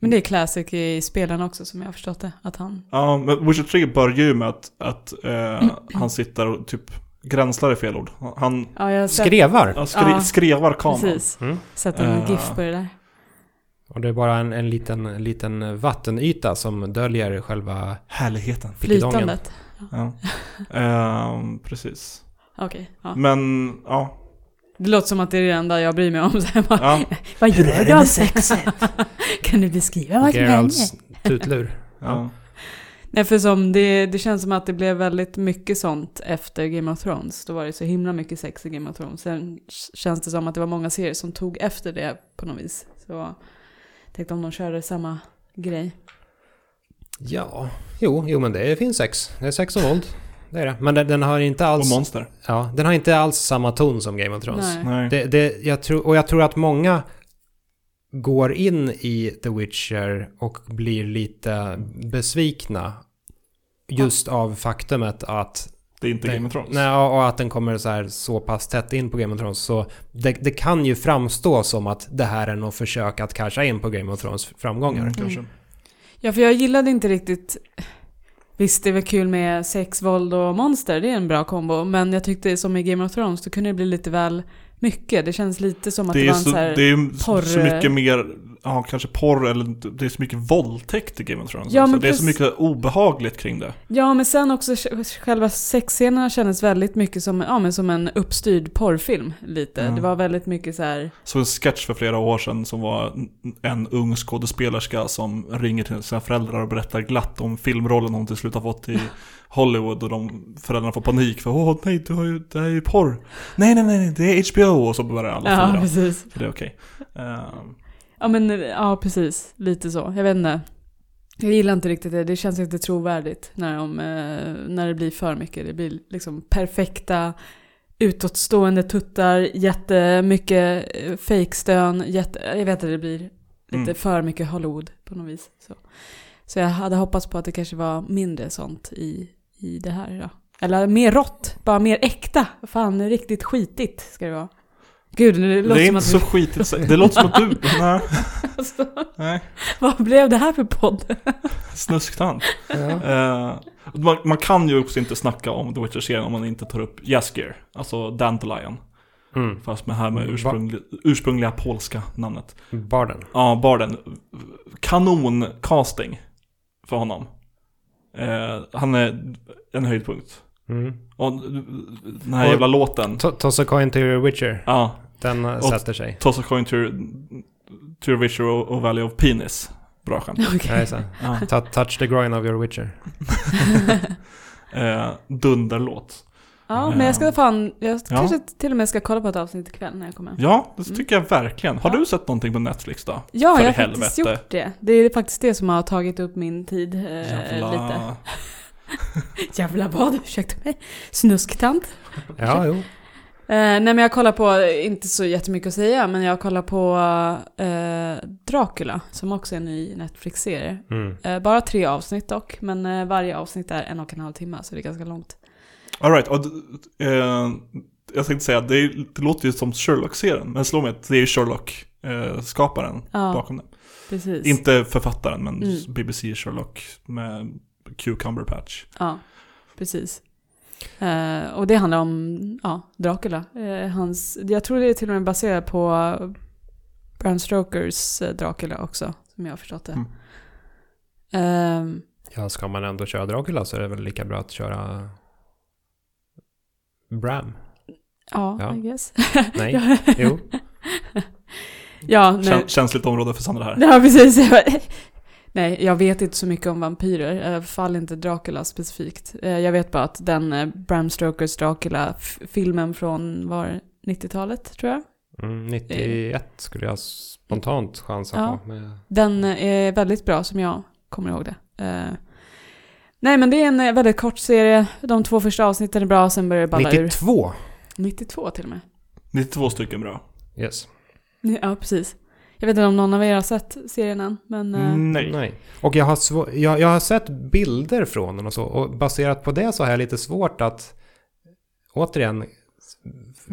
[SPEAKER 3] Men det är classic i spelen också som jag har förstått det. Att han...
[SPEAKER 1] Ja, men Witcher 3 börjar ju med att, att eh, han sitter och typ gränslar är fel ord. Han
[SPEAKER 3] Ja, jag har sett,
[SPEAKER 2] Skrevar.
[SPEAKER 1] ja, skri,
[SPEAKER 3] Ja,
[SPEAKER 1] skrevar kameran.
[SPEAKER 3] precis.
[SPEAKER 2] Mm.
[SPEAKER 3] Sett en
[SPEAKER 1] Eh.
[SPEAKER 3] GIF på det där.
[SPEAKER 2] Och det är bara en, en liten, liten vattenyta som döljer själva
[SPEAKER 1] Härligheten.
[SPEAKER 3] Flytandet.
[SPEAKER 1] Ja. Ehm, precis.
[SPEAKER 3] Okej, ja.
[SPEAKER 1] Men, ja.
[SPEAKER 3] Det låter som att det är det enda jag bryr mig om. Så bara,
[SPEAKER 1] ja.
[SPEAKER 3] Vad
[SPEAKER 2] Hur
[SPEAKER 3] gör du?
[SPEAKER 2] med sexet?
[SPEAKER 3] kan du beskriva vad som händer?
[SPEAKER 2] Geralds tutlur.
[SPEAKER 1] ja.
[SPEAKER 3] Nej, för som det, det känns som att det blev väldigt mycket sånt efter Game of Thrones. Då var det så himla mycket sex i Game of Thrones. Sen känns det som att det var många serier som tog efter det på något vis. Så tänkte om de körde samma grej.
[SPEAKER 2] Ja, jo, jo men det finns sex. Det är sex och våld. Det är det. Men den, den har inte
[SPEAKER 1] Och
[SPEAKER 2] alls...
[SPEAKER 1] monster.
[SPEAKER 2] Ja, den har inte alls samma ton som Game of Thrones.
[SPEAKER 3] Nej.
[SPEAKER 1] Nej.
[SPEAKER 2] Det, det, jag tror, och jag tror att många går in i The Witcher och blir lite besvikna just av faktumet att
[SPEAKER 1] Det är inte
[SPEAKER 2] Nej.
[SPEAKER 1] Game of Thrones.
[SPEAKER 2] Nej, och att den kommer så, här, så pass tätt in på Game of Thrones. Så det, det kan ju framstå som att det här är något försök att casha in på Game of Thrones framgångar.
[SPEAKER 1] Mm, kanske.
[SPEAKER 3] Ja, för jag gillade inte riktigt... Visst, det är väl kul med sex, våld och monster, det är en bra kombo. Men jag tyckte som i Game of Thrones, då kunde det bli lite väl mycket. Det känns lite som att det,
[SPEAKER 1] Det
[SPEAKER 3] var en
[SPEAKER 1] så,
[SPEAKER 3] så här...
[SPEAKER 1] det är
[SPEAKER 3] porr-
[SPEAKER 1] så mycket mer, ja kanske porr eller det är så mycket våldtäkt i Game of Thrones.
[SPEAKER 3] Ja,
[SPEAKER 1] alltså. Det är så mycket obehagligt kring det.
[SPEAKER 3] Ja, men sen också sj- själva sexscenerna kändes väldigt mycket som, ja, men som en uppstyrd porrfilm. Lite.
[SPEAKER 1] Ja.
[SPEAKER 3] Det var väldigt mycket så här...
[SPEAKER 1] Så en sketch för flera år sedan som var en ung skådespelerska som ringer till sina föräldrar och berättar glatt om filmrollen hon till slut har fått i Hollywood och de föräldrarna får panik för åh nej, du har ju, det här är ju porr. Nej, nej, nej, det är HBO och så börjar alla
[SPEAKER 3] Ja, precis.
[SPEAKER 1] För det är okej. Ehm,
[SPEAKER 3] Ja, men ja, precis. Lite så. Jag vet inte. Jag gillar inte riktigt det. Det känns inte trovärdigt när, de, eh, när det blir för mycket. Det blir liksom perfekta utåtstående tuttar, jättemycket eh, fejkstön, jätte, jag vet att det blir lite
[SPEAKER 1] Mm.
[SPEAKER 3] för mycket Hollywood på något vis. Så. så jag hade hoppats på att det kanske var mindre sånt i, i det här. Ja. Eller mer rått, bara mer äkta. Fan, riktigt skitigt ska det vara. Gud, det
[SPEAKER 1] det
[SPEAKER 3] låter
[SPEAKER 1] är
[SPEAKER 3] som
[SPEAKER 1] inte
[SPEAKER 3] att
[SPEAKER 1] så skitigt. Det låter som att du, nej,
[SPEAKER 3] Alltså,
[SPEAKER 1] nej,
[SPEAKER 3] vad blev det här för podd?
[SPEAKER 1] snusktant.
[SPEAKER 2] Ja.
[SPEAKER 1] Eh, man, man kan ju också inte snacka om The Witcher-serien om man inte tar upp Jaskier, alltså Dandelion.
[SPEAKER 2] Mm.
[SPEAKER 1] Fast med här med ursprungliga, ursprungliga polska namnet.
[SPEAKER 2] Barden.
[SPEAKER 1] Ja, Barden. Kanon casting för honom. Eh, han är en höjdpunkt.
[SPEAKER 2] Mm.
[SPEAKER 1] Och den här
[SPEAKER 2] Och-
[SPEAKER 1] jävla låten.
[SPEAKER 2] To- Toss a coin to your Witcher.
[SPEAKER 1] Ja,
[SPEAKER 2] Den eh,
[SPEAKER 1] Och-
[SPEAKER 2] sätter sig.
[SPEAKER 1] Toss a coin to, to your Witcher och, och Valley of Penis. Bra skämt.
[SPEAKER 2] Ja, det.
[SPEAKER 1] Ja.
[SPEAKER 2] Ta- touch the groin of your Witcher.
[SPEAKER 1] Eh, dunderlåt.
[SPEAKER 3] Ja, men jag ska fan, jag
[SPEAKER 1] Ja.
[SPEAKER 3] kanske till och med ska kolla på ett avsnitt ikväll när jag kommer.
[SPEAKER 1] Ja, det
[SPEAKER 3] Mm.
[SPEAKER 1] tycker jag verkligen. Har
[SPEAKER 3] Ja.
[SPEAKER 1] du sett någonting på Netflix då?
[SPEAKER 3] Ja,
[SPEAKER 1] För
[SPEAKER 3] jag har faktiskt gjort det. Det är faktiskt det som har tagit upp min tid eh, lite. Jävla vad? Ursäkta mig. Snusktant.
[SPEAKER 2] Ja, jo.
[SPEAKER 3] Eh, nej men jag kollar på, inte så jättemycket att säga, men jag kollar på eh, Dracula, som också är en ny Netflix-serie.
[SPEAKER 2] Mm.
[SPEAKER 3] Eh, bara tre avsnitt dock, men eh, varje avsnitt är en och en halv timme, så det är ganska långt.
[SPEAKER 1] Alright, och, eh, jag tänkte säga, det, är, det låter ju som Sherlock-serien, men slå mig att det är Sherlock-skaparen
[SPEAKER 3] Ja,
[SPEAKER 1] bakom den.
[SPEAKER 3] precis.
[SPEAKER 1] Inte författaren, men
[SPEAKER 3] Mm.
[SPEAKER 1] BBC Sherlock med Cucumber Patch.
[SPEAKER 3] Ja, precis. Eh, och det handlar om ja, Dracula. Eh, hans, jag tror det är till och med baserat på Bram Stokers eh, Dracula också, som jag har förstått det.
[SPEAKER 1] Mm.
[SPEAKER 3] Ehm,
[SPEAKER 2] Ja, ska man ändå köra Dracula så är det väl lika bra att köra Bram.
[SPEAKER 3] ja,
[SPEAKER 2] Ja.
[SPEAKER 3] I guess.
[SPEAKER 2] Nej,
[SPEAKER 3] ja,
[SPEAKER 2] jo.
[SPEAKER 3] ja, nej.
[SPEAKER 1] Kän, känsligt område för Sandra här.
[SPEAKER 3] Ja, precis. Nej, jag vet inte så mycket om vampyrer. Alla fall inte Dracula specifikt. Eh, Jag vet bara att den eh, Bram Stokers Dracula-filmen från, var 90-talet, tror jag?
[SPEAKER 2] Mm, 91 skulle jag spontant chansa
[SPEAKER 3] Ja.
[SPEAKER 2] på. Med...
[SPEAKER 3] Den är väldigt bra som jag kommer ihåg det. Eh, Nej, men det är en eh, väldigt kort serie. De två första avsnitten är bra, sen börjar det balla ur.
[SPEAKER 2] 92!
[SPEAKER 3] 92 till och med.
[SPEAKER 1] 92 stycken bra.
[SPEAKER 2] Yes.
[SPEAKER 3] Ja, precis. Jag vet inte om någon av er har sett serien än, men... eh,
[SPEAKER 1] Nej.
[SPEAKER 2] Nej. Och jag har, jag, jag har sett bilder från den och så. Och baserat på det så har jag lite svårt att... Återigen...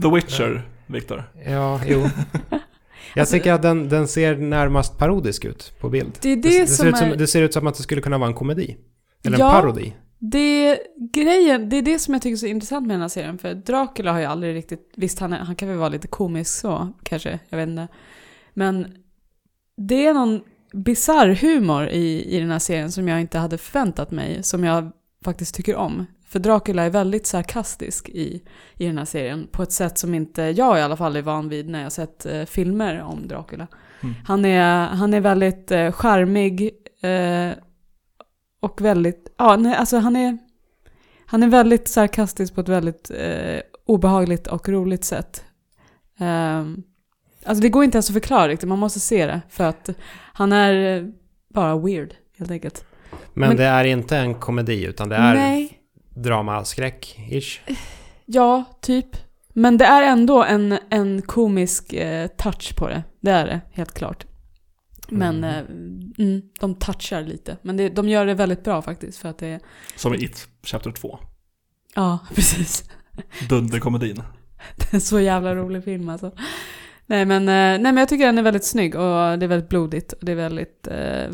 [SPEAKER 1] The Witcher, Viktor.
[SPEAKER 2] Ja, jo. Jag
[SPEAKER 3] Alltså-
[SPEAKER 2] tycker att den, den ser närmast parodisk ut på bild.
[SPEAKER 3] Det är det
[SPEAKER 2] det,
[SPEAKER 3] som
[SPEAKER 2] ser ut som,
[SPEAKER 3] är-
[SPEAKER 2] det ser ut som att det skulle kunna vara en komedi. Eller
[SPEAKER 3] Ja.
[SPEAKER 2] en parodi.
[SPEAKER 3] Det, grejen, det är det som jag tycker är så intressant med den här serien. För Dracula har jag aldrig riktigt... Visst, han, är, han kan väl vara lite komisk så, kanske. Jag vet inte. Men det är någon bizarr humor i, i den här serien som jag inte hade förväntat mig. Som jag faktiskt tycker om. För Dracula är väldigt sarkastisk i, i den här serien. På ett sätt som inte jag i alla fall är van vid när jag sett eh, filmer om Dracula.
[SPEAKER 1] Mm.
[SPEAKER 3] Han, är, han är väldigt eh, charmig. Eh, och väldigt, ja, nej, alltså han är, han är väldigt sarkastisk på ett väldigt eh, obehagligt och roligt sätt. Ehm, alltså det går inte ens att förklara riktigt, man måste se det. För att han är eh, bara weird, helt enkelt.
[SPEAKER 2] Men,
[SPEAKER 3] Men-
[SPEAKER 2] det är inte en komedi utan det är
[SPEAKER 3] Nej,
[SPEAKER 2] dramaskräck-ish.
[SPEAKER 3] ja, typ. Men det är ändå en, en komisk eh, touch på det. Det är det, helt klart. Men
[SPEAKER 2] Mm.
[SPEAKER 3] eh, mm, de touchar lite. Men det, de gör det väldigt bra faktiskt. För att det är
[SPEAKER 1] Som i It, Chapter 2.
[SPEAKER 3] Ja, precis.
[SPEAKER 1] Dunderkomedin.
[SPEAKER 3] En så jävla rolig film alltså. Nej men, eh, nej men jag tycker den är väldigt snygg och det är väldigt blodigt. Och det är väldigt eh,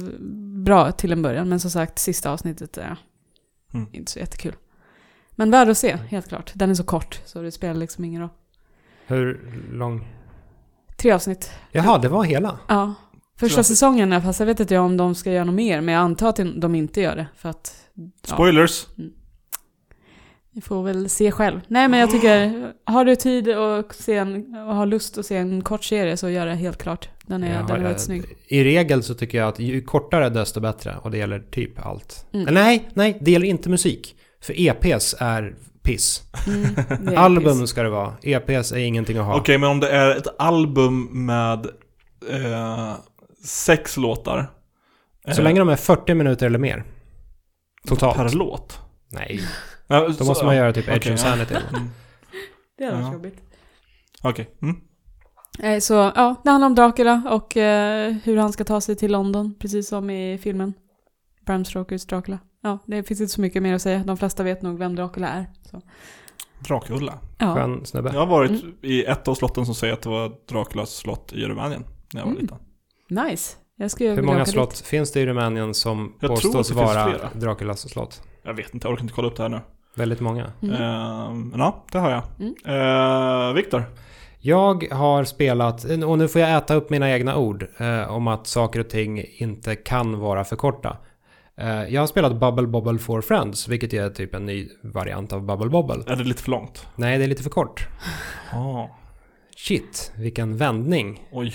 [SPEAKER 3] bra till en början. Men som sagt, sista avsnittet är
[SPEAKER 1] Mm.
[SPEAKER 3] inte så jättekul. Men värd att se, helt klart. Den är så kort, så det spelar liksom ingen roll.
[SPEAKER 2] Hur lång?
[SPEAKER 3] Tre avsnitt.
[SPEAKER 2] Jaha, det var hela.
[SPEAKER 3] Ja. Första
[SPEAKER 1] Så-
[SPEAKER 3] säsongen, fast jag vet inte om de ska göra något mer. Men jag antar att de inte gör det. För att Ja.
[SPEAKER 1] Spoilers!
[SPEAKER 3] Ni får väl se själv. Nej men jag tycker, har du tid och, se en, och har lust att se en kort serie så gör det helt klart. Den är,
[SPEAKER 2] Jag
[SPEAKER 3] den är väldigt
[SPEAKER 2] eh,
[SPEAKER 3] snygg.
[SPEAKER 2] I regel så tycker jag att ju kortare desto bättre. Och det gäller typ allt.
[SPEAKER 3] Mm.
[SPEAKER 2] Eller nej, nej, det gäller inte musik. För EPs är piss.
[SPEAKER 3] Mm,
[SPEAKER 2] Album
[SPEAKER 3] piss.
[SPEAKER 2] ska det vara. EPs är ingenting att ha.
[SPEAKER 1] Okej, men om det är ett album med eh, sex låtar.
[SPEAKER 2] Så
[SPEAKER 1] eh,
[SPEAKER 2] länge de är 40 minuter eller mer. Totalt.
[SPEAKER 1] Per låt.
[SPEAKER 2] Nej,
[SPEAKER 1] Ja,
[SPEAKER 2] då
[SPEAKER 1] så-
[SPEAKER 2] måste man göra typ Edge. Sanity.
[SPEAKER 1] Mm.
[SPEAKER 3] Det hade varit
[SPEAKER 1] Ja.
[SPEAKER 3] jobbigt.
[SPEAKER 1] Okej. Mm.
[SPEAKER 3] Nej, så ja, det handlar om Dracula och eh, hur han ska ta sig till London, precis som i filmen. Bram Stokers Dracula. Ja, det finns inte så mycket mer att säga. De flesta vet nog vem Dracula är. Så.
[SPEAKER 1] Drakulla.
[SPEAKER 3] Ja.
[SPEAKER 2] Skön snubbe.
[SPEAKER 1] Jag har varit
[SPEAKER 3] Mm.
[SPEAKER 1] i ett av slotten som säger att det var Draculas slott i Rumänien. När jag var
[SPEAKER 3] Mm.
[SPEAKER 1] liten.
[SPEAKER 3] Nice. Jag skulle
[SPEAKER 2] Hur många slott
[SPEAKER 3] dit.
[SPEAKER 2] finns det i Rumänien som
[SPEAKER 1] Jag
[SPEAKER 2] påstås vara. Draculas slott?
[SPEAKER 1] Jag vet inte, jag orkar inte kolla upp det här nu.
[SPEAKER 2] Väldigt många.
[SPEAKER 3] Mm.
[SPEAKER 1] Men ja, det har jag.
[SPEAKER 3] Mm.
[SPEAKER 1] Eh, Viktor.
[SPEAKER 2] Jag har spelat, och nu får jag äta upp mina egna ord, eh, om att saker och ting inte kan vara för korta. Eh, jag har spelat Bubble Bobble for Friends, vilket är typ en ny variant av Bubble Bobble.
[SPEAKER 1] Är det lite för långt?
[SPEAKER 2] Nej, det är lite för kort.
[SPEAKER 1] Ah,
[SPEAKER 2] Shit, vilken vändning.
[SPEAKER 1] oj.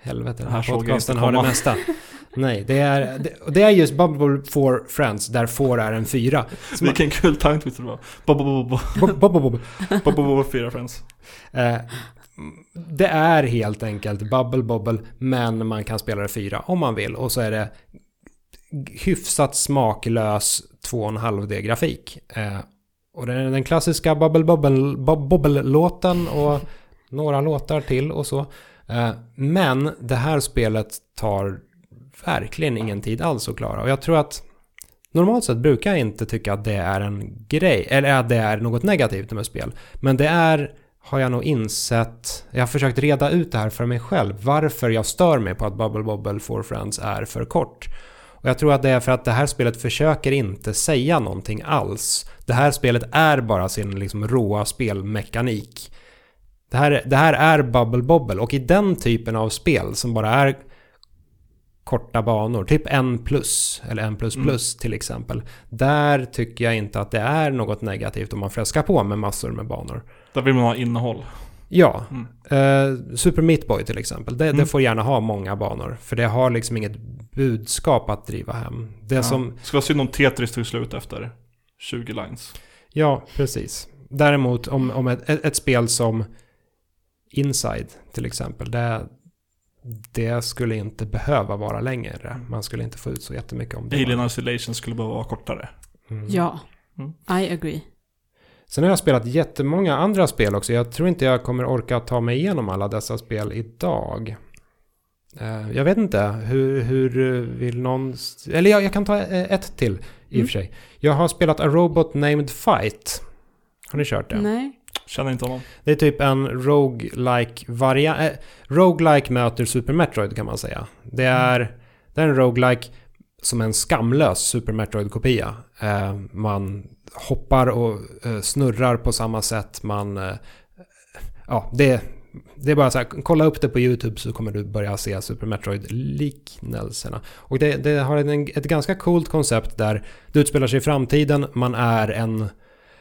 [SPEAKER 2] Helvete, den
[SPEAKER 1] här
[SPEAKER 2] podcasten har det mesta. Nej, det är, det, det är just Bubble for Friends, där får är en fyra. Man-
[SPEAKER 1] Vilken kul twister det var. Bob, bob, bob,
[SPEAKER 2] Bob, bob, bob, bob.
[SPEAKER 1] bob, bob, bob, bob, fyra friends.
[SPEAKER 2] Eh, det är helt enkelt Bubble Bobble, men man kan spela det fyra om man vill. Och så är det hyfsat smaklös 2,5D-grafik. Eh, och det är den klassiska Bubble Bobble, Bobble-låten och några låtar till och så. Eh, men det här spelet tar verkligen ingen tid alls att klara. Och jag tror att normalt sett brukar jag inte tycka att det är en grej, eller att det är något negativt med spel. Men det är, har jag nog insett, jag har försökt reda ut det här för mig själv, varför jag stör mig på att Bubble Bobble for Friends är för kort. Och jag tror att det är för att det här spelet försöker inte säga någonting alls. Det här spelet är bara sin liksom råa spelmekanik. Det här, det här är Bubble Bobble och i den typen av spel som bara är korta banor, typ en plus eller en plus
[SPEAKER 1] Mm.
[SPEAKER 2] plus till exempel. Där tycker jag inte att det är något negativt om man fräskar på med massor med banor.
[SPEAKER 1] Där vill man ha innehåll.
[SPEAKER 2] Ja,
[SPEAKER 1] Mm.
[SPEAKER 2] eh, Super Meat Boy till exempel. Det,
[SPEAKER 1] Mm.
[SPEAKER 2] det får gärna ha många banor. För det har liksom inget budskap att driva hem. Det
[SPEAKER 1] Ja.
[SPEAKER 2] som,
[SPEAKER 1] Ska vara synd om Tetris tog slut efter 20 lines.
[SPEAKER 2] ja precis. Däremot om, om ett, ett, ett spel som Inside till exempel. Det, det skulle inte behöva vara längre. Man skulle inte få ut så jättemycket om det.
[SPEAKER 1] Alien Isolation skulle behöva vara kortare.
[SPEAKER 2] Mm.
[SPEAKER 3] Ja,
[SPEAKER 1] Mm.
[SPEAKER 3] I agree.
[SPEAKER 2] Sen har jag spelat jättemånga andra spel också. Jag tror inte jag kommer orka ta mig igenom alla dessa spel idag. Eh, Jag vet inte, hur, hur vill någon... Eller jag, jag kan ta eh, ett till i och
[SPEAKER 3] Mm.
[SPEAKER 2] för sig. Jag har spelat A Robot Named Fight. Har ni kört det?
[SPEAKER 3] Nej.
[SPEAKER 1] Känner inte honom.
[SPEAKER 2] Det är typ en roguelike variant. Eh, roguelike möter Super Metroid kan man säga. Det är, det är en roguelike som en skamlös Super Metroid-kopia. Eh, man hoppar och eh, snurrar på samma sätt. Man... Eh, ja, det, det är bara så här, kolla upp det på YouTube så kommer du börja se Super Metroid-liknelserna. Och det, det har en, ett ganska coolt koncept där det utspelar sig i framtiden. Man är en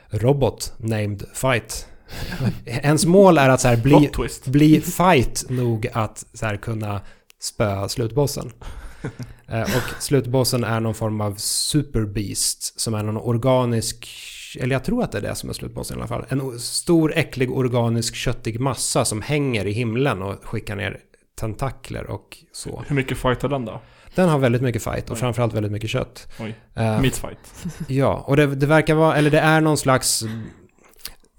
[SPEAKER 2] robot named Fight. Ens mål är att så här, bli, bli fight nog att så här, kunna spöa slutbossen. Eh, och slutbossen är någon form av superbeast som är någon organisk, eller jag tror att det är det som är slutbossen i alla fall. En stor äcklig organisk köttig massa som hänger i himlen och skickar ner tentakler och så.
[SPEAKER 1] Hur mycket fightar den då?
[SPEAKER 2] Den har väldigt mycket fight och
[SPEAKER 1] Oj.
[SPEAKER 2] framförallt väldigt mycket kött.
[SPEAKER 1] Oj.
[SPEAKER 2] Eh,
[SPEAKER 1] Meat fight.
[SPEAKER 2] Ja, och det, det verkar vara, eller det är någon slags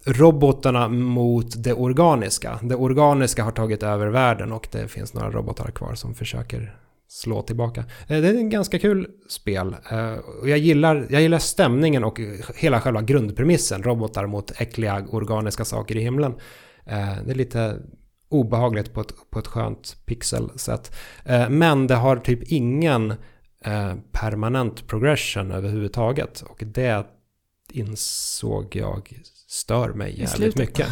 [SPEAKER 2] robotarna mot det organiska. Det organiska har tagit över världen och det finns några robotar kvar som försöker slå tillbaka. Eh, det är en ganska kul spel. Eh, och jag gillar, jag gillar stämningen och hela själva grundpremissen. Robotar mot äckliga organiska saker i himlen. Eh, det är lite obehagligt på ett, på ett skönt pixelsätt. Men det har typ ingen permanent progression överhuvudtaget. Och det insåg jag stör mig jävligt mycket.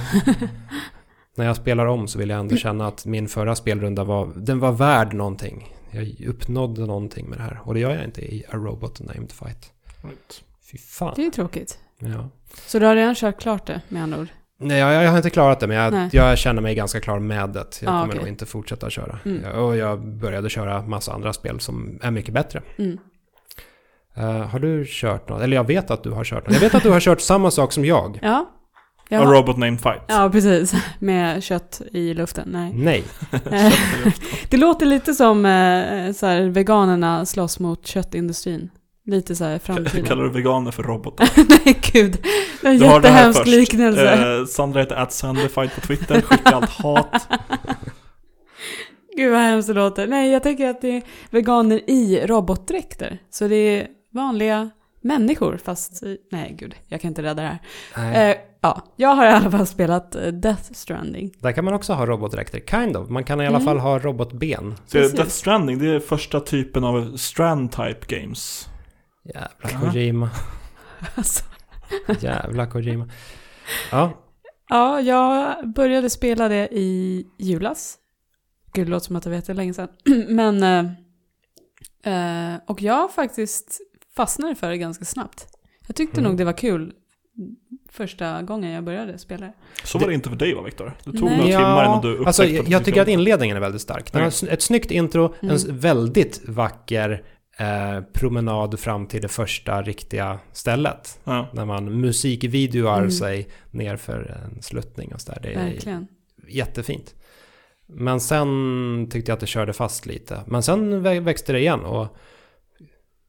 [SPEAKER 2] När jag spelar om så vill jag ändå känna att min förra spelrunda var, den var värd någonting. Jag uppnådde någonting med det här. Och det gör jag inte i A Robot Named Fight.
[SPEAKER 1] Right.
[SPEAKER 2] Fy fan.
[SPEAKER 3] Det är ju tråkigt.
[SPEAKER 2] Ja.
[SPEAKER 3] Så du har redan kört klart det med andra ord?
[SPEAKER 2] Nej, jag, jag har inte klarat det, men jag, jag känner mig ganska klar med det. Jag
[SPEAKER 3] Ah,
[SPEAKER 2] kommer
[SPEAKER 3] okej.
[SPEAKER 2] nog inte fortsätta köra.
[SPEAKER 3] Mm.
[SPEAKER 2] Ja, Och jag började köra massa andra spel som är mycket bättre.
[SPEAKER 3] Mm.
[SPEAKER 2] Eh, har du kört något? Eller jag vet att du har kört något. Jag vet att du har kört samma sak som jag.
[SPEAKER 3] Ja. Jag
[SPEAKER 1] A
[SPEAKER 3] har-
[SPEAKER 1] Robot Named Fight.
[SPEAKER 3] Ja, precis. Med kött i luften. Nej.
[SPEAKER 2] Nej.
[SPEAKER 3] Det låter lite som eh, så här, veganerna slåss mot köttindustrin. Lite så här framtiden.
[SPEAKER 1] Kallar du veganer för robotar?
[SPEAKER 3] Nej, gud. Det är en
[SPEAKER 1] Du har det här
[SPEAKER 3] jättehemsk
[SPEAKER 1] först.
[SPEAKER 3] liknelse.
[SPEAKER 1] Eh, Sandra heter atsanderfight på Twitter, skicka allt hat.
[SPEAKER 3] Gud vad hemskt det låter. Nej, jag tänker att det är veganer i robotdräkter. Så det är vanliga människor, fast... Nej, gud. Jag kan inte rädda det här. Eh, ja, jag har i alla fall spelat eh, Death Stranding.
[SPEAKER 2] Där kan man också ha robotdräkter. Kind of. Man kan i alla
[SPEAKER 3] Mm.
[SPEAKER 2] fall ha robotben.
[SPEAKER 1] Så
[SPEAKER 3] Precis.
[SPEAKER 1] Death Stranding, det är första typen av Strand-type games.
[SPEAKER 2] Jävla
[SPEAKER 1] Ja.
[SPEAKER 2] Kojima.
[SPEAKER 3] Alltså,
[SPEAKER 2] Jävla Kojima. Ja,
[SPEAKER 3] ja, jag började spela det i julas. Gud, det låter som att jag vet det länge sedan. Men... Eh, eh, och jag faktiskt fastnade för det ganska snabbt. Jag tyckte
[SPEAKER 2] Mm.
[SPEAKER 3] nog det var kul första gången jag började spela det.
[SPEAKER 1] Så var det inte för dig va, Viktor? Det tog
[SPEAKER 3] Nej.
[SPEAKER 1] några
[SPEAKER 2] Ja,
[SPEAKER 1] timmar innan du upptäckte
[SPEAKER 2] alltså,
[SPEAKER 1] att
[SPEAKER 2] jag,
[SPEAKER 1] du
[SPEAKER 2] jag tycker att
[SPEAKER 1] det.
[SPEAKER 2] inledningen är väldigt stark. Den har s- ett snyggt intro, en
[SPEAKER 3] Mm.
[SPEAKER 2] väldigt vacker eh, promenad fram till det första riktiga stället.
[SPEAKER 1] Ja.
[SPEAKER 2] När man musikvideoar
[SPEAKER 3] Mm.
[SPEAKER 2] sig ner för en sluttning och sådär. Det är
[SPEAKER 3] Verkligen.
[SPEAKER 2] jättefint. Men sen tyckte jag att det körde fast lite. Men sen vä- växte det igen och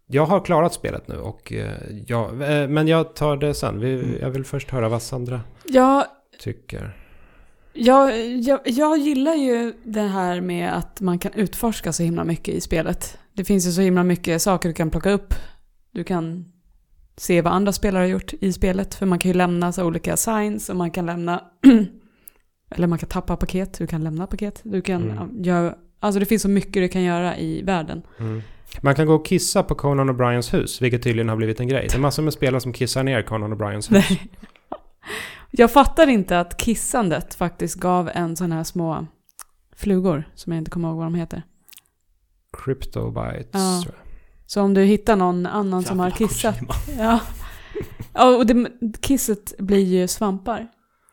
[SPEAKER 2] jag har klarat spelet nu och eh, jag, eh, men jag tar det sen. Vi,
[SPEAKER 1] Mm.
[SPEAKER 2] Jag vill först höra vad Sandra
[SPEAKER 3] Ja,
[SPEAKER 2] tycker.
[SPEAKER 3] jag, jag, jag gillar ju det här med att man kan utforska så himla mycket i spelet. Det finns ju så himla mycket saker du kan plocka upp. Du kan se vad andra spelare har gjort i spelet. För man kan ju lämna så olika signs och man kan lämna... eller man kan tappa paket, du kan lämna paket. Du kan
[SPEAKER 2] Mm.
[SPEAKER 3] ja, göra... Alltså det finns så mycket du kan göra i världen.
[SPEAKER 2] Mm. Man kan gå och kissa på Conan O'Briens hus, vilket tydligen har blivit en grej. Det är massor med spelare som kissar ner Conan O'Briens hus.
[SPEAKER 3] Nej. Jag fattar inte att kissandet faktiskt gav en sån här små flugor, som jag inte kommer ihåg vad de heter.
[SPEAKER 2] Cryptobytes.
[SPEAKER 3] Ja.
[SPEAKER 2] tror jag.
[SPEAKER 3] Så om du hittar någon annan som har
[SPEAKER 1] Jävla
[SPEAKER 3] kissat. Ja. ja och det, kisset blir ju svampar.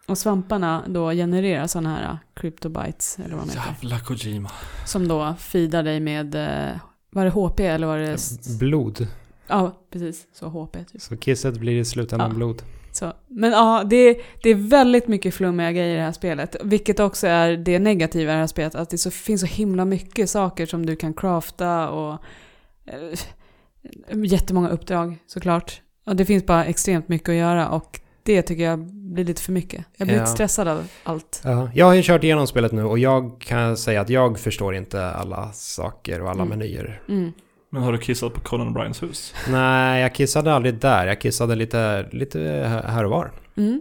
[SPEAKER 3] Och svamparna då genererar sådana här cryptobytes, eller vad de heter.
[SPEAKER 1] Jävla Kojima.
[SPEAKER 3] Som då feedar dig med, eh, var det HP eller var det...
[SPEAKER 2] Blod.
[SPEAKER 3] Ja, precis. Så HP typ.
[SPEAKER 2] Så kisset blir i slutändan
[SPEAKER 3] Ja.
[SPEAKER 2] blod.
[SPEAKER 3] Så, men ja, det, det är väldigt mycket flummiga grejer i det här spelet. Vilket också är det negativa i det här spelet. Att det så, finns så himla mycket saker som du kan crafta och eh, jättemånga uppdrag såklart. Och det finns bara extremt mycket att göra och det tycker jag blir lite för mycket. Jag blir
[SPEAKER 2] Ja.
[SPEAKER 3] lite stressad av allt.
[SPEAKER 2] Ja, jag har ju kört igenom spelet nu och jag kan säga att jag förstår inte alla saker och alla
[SPEAKER 3] Mm.
[SPEAKER 2] menyer.
[SPEAKER 3] Mm.
[SPEAKER 1] Men har du kissat på Conan O'Briens hus?
[SPEAKER 2] Nej, jag kissade aldrig där. Jag kissade lite, lite här och var.
[SPEAKER 3] Mm.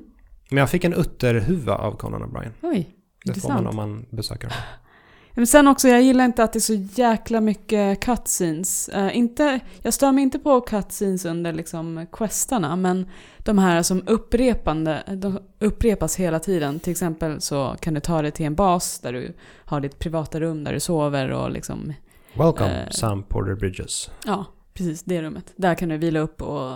[SPEAKER 2] Men jag fick en utterhuva av Conan O'Brien.
[SPEAKER 3] Oj,
[SPEAKER 2] Det får man om man besöker honom.
[SPEAKER 3] Men sen också, jag gillar inte att det är så jäkla mycket cutscenes. Uh, inte, jag stör mig inte på cutscenes under liksom questarna, men de här som upprepande, de upprepas hela tiden. Till exempel så kan du ta dig till en bas där du har ditt privata rum där du sover och liksom,
[SPEAKER 2] Welcome,
[SPEAKER 3] Eh.
[SPEAKER 2] Sam Porter Bridges.
[SPEAKER 3] ja, precis det rummet. Där kan du vila upp och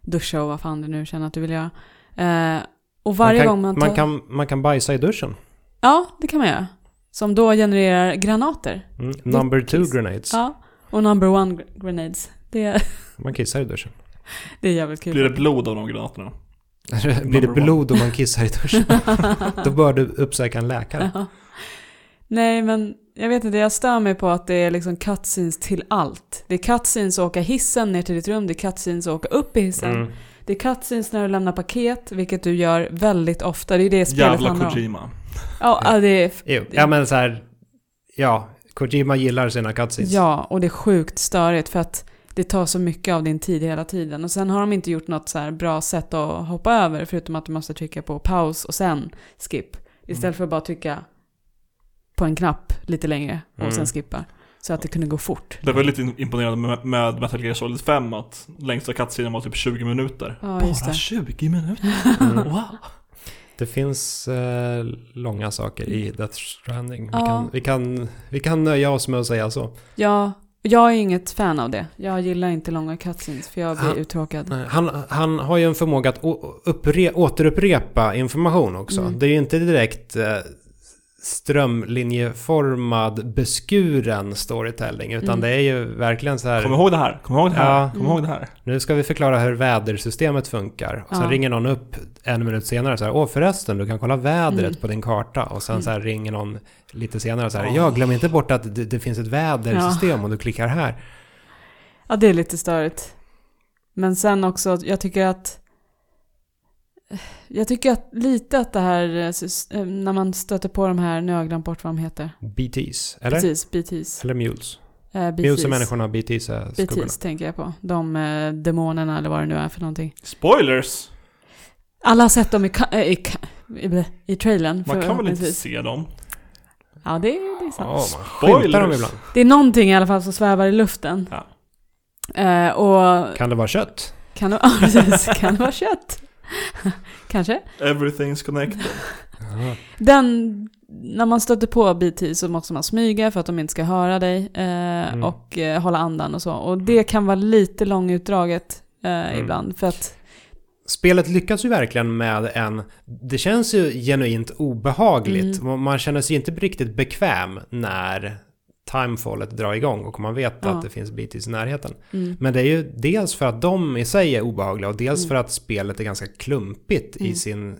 [SPEAKER 3] duscha och vad fan du nu känner att du vill göra. Eh, och varje
[SPEAKER 2] man kan,
[SPEAKER 3] gång man tar...
[SPEAKER 2] man, kan, man kan bajsa i duschen.
[SPEAKER 3] Ja, det kan man göra. Som då genererar granater.
[SPEAKER 2] Mm. Number two
[SPEAKER 3] kiss.
[SPEAKER 2] grenades.
[SPEAKER 3] Ja, och number one gr- grenades. Det,
[SPEAKER 2] Man kissar i duschen.
[SPEAKER 3] det är jävligt kul.
[SPEAKER 1] Blir det blod av de granaterna?
[SPEAKER 2] Blir det blod om man kissar i duschen? Då bör du uppsöka en läkare.
[SPEAKER 3] Ja. Nej, men jag vet inte, jag stör mig på att det är liksom cutscenes till allt. Det är cutscenes att åka hissen ner till ditt rum, det är cutscenes att åka upp i hissen.
[SPEAKER 2] Mm.
[SPEAKER 3] Det är cutscenes när du lämnar paket, vilket du gör väldigt ofta. Det är det spelet
[SPEAKER 1] Jävla
[SPEAKER 3] handlar om.
[SPEAKER 1] Kojima.
[SPEAKER 3] Ja, ja, det är...
[SPEAKER 2] Jo, ja men så här, ja, Kojima gillar sina cutscenes.
[SPEAKER 3] Ja, och det är sjukt störigt för att det tar så mycket av din tid hela tiden. Och sen har de inte gjort något så här bra sätt att hoppa över förutom att du måste trycka på paus och sen skip. Istället
[SPEAKER 2] Mm.
[SPEAKER 3] för att bara trycka på en knapp lite längre och
[SPEAKER 2] Mm.
[SPEAKER 3] sen skippa. Så att det kunde gå fort.
[SPEAKER 1] Det var lite imponerande med, med Metal Gear Solid 5 att längsta cutscenen var typ 20 minuter.
[SPEAKER 3] Ja,
[SPEAKER 1] Bara
[SPEAKER 3] det.
[SPEAKER 1] 20 minuter?
[SPEAKER 2] Mm.
[SPEAKER 1] Wow!
[SPEAKER 2] Det finns eh, långa saker i Death Stranding. Vi,
[SPEAKER 3] Ja.
[SPEAKER 2] kan, vi, kan, vi kan nöja oss med att säga så.
[SPEAKER 3] Ja, jag är inget fan av det. Jag gillar inte långa cutscenes för jag blir
[SPEAKER 2] Han-
[SPEAKER 3] uttråkad.
[SPEAKER 2] Nej, Han, han har ju en förmåga att å- uppre, återupprepa information också.
[SPEAKER 3] Mm.
[SPEAKER 2] Det är ju inte direkt eh, strömlinjeformad, beskuren storytelling. Utan
[SPEAKER 3] Mm.
[SPEAKER 2] det är ju verkligen så här...
[SPEAKER 1] Kom ihåg det här, kom ihåg det här,
[SPEAKER 2] Ja.
[SPEAKER 1] kom ihåg det här.
[SPEAKER 2] Nu ska vi förklara hur vädersystemet funkar. Och sen
[SPEAKER 3] Ja.
[SPEAKER 2] ringer någon upp en minut senare så här, åh förresten, du kan kolla vädret
[SPEAKER 3] Mm.
[SPEAKER 2] på din karta. Och sen
[SPEAKER 3] Mm.
[SPEAKER 2] så här ringer någon lite senare så här, ja glöm inte bort att det, det finns ett vädersystem och du klickar här.
[SPEAKER 3] Ja, det är lite störigt. Men sen också, jag tycker att... Jag tycker att lite att det här, eh, eh, när man stöter på de här, nu har jag glömt bort vad de heter.
[SPEAKER 2] BTs, eller?
[SPEAKER 3] Precis, BTs.
[SPEAKER 2] Eller Mules.
[SPEAKER 3] Eh,
[SPEAKER 2] Mules är människorna, BTs är skuggorna.
[SPEAKER 3] BTs tänker jag på. De eh, demonerna eller vad det nu är för någonting.
[SPEAKER 1] Spoilers!
[SPEAKER 3] Alla har sett dem i, i, i, i trailern.
[SPEAKER 1] Man kan väl inte se dem?
[SPEAKER 3] Ja, det, är- det är sant.
[SPEAKER 2] Man skymtar dem
[SPEAKER 1] Spoilers.
[SPEAKER 2] ibland.
[SPEAKER 3] Det är någonting i alla fall som svävar i luften.
[SPEAKER 1] Ja.
[SPEAKER 3] Eh, och
[SPEAKER 2] Kan det vara kött?
[SPEAKER 3] kan det, ja, precis, kan det vara kött? Kanske.
[SPEAKER 1] Everything's connected.
[SPEAKER 3] Den, när man stöter på BT så måste man smyga för att de inte ska höra dig eh,
[SPEAKER 2] Mm.
[SPEAKER 3] och eh, hålla andan och så. Och det kan vara lite långutdraget eh,
[SPEAKER 2] Mm.
[SPEAKER 3] ibland för att
[SPEAKER 2] Spelet lyckas ju verkligen med en... Det känns ju genuint obehagligt.
[SPEAKER 3] Mm.
[SPEAKER 2] Man känner sig inte riktigt bekväm när timefallet drar igång och man vet
[SPEAKER 3] Ja.
[SPEAKER 2] att det finns BTs i närheten.
[SPEAKER 3] mm,
[SPEAKER 2] Men det är ju dels för att de i sig är obehagliga och dels
[SPEAKER 3] Mm.
[SPEAKER 2] för att spelet är ganska klumpigt i
[SPEAKER 3] Mm.
[SPEAKER 2] sin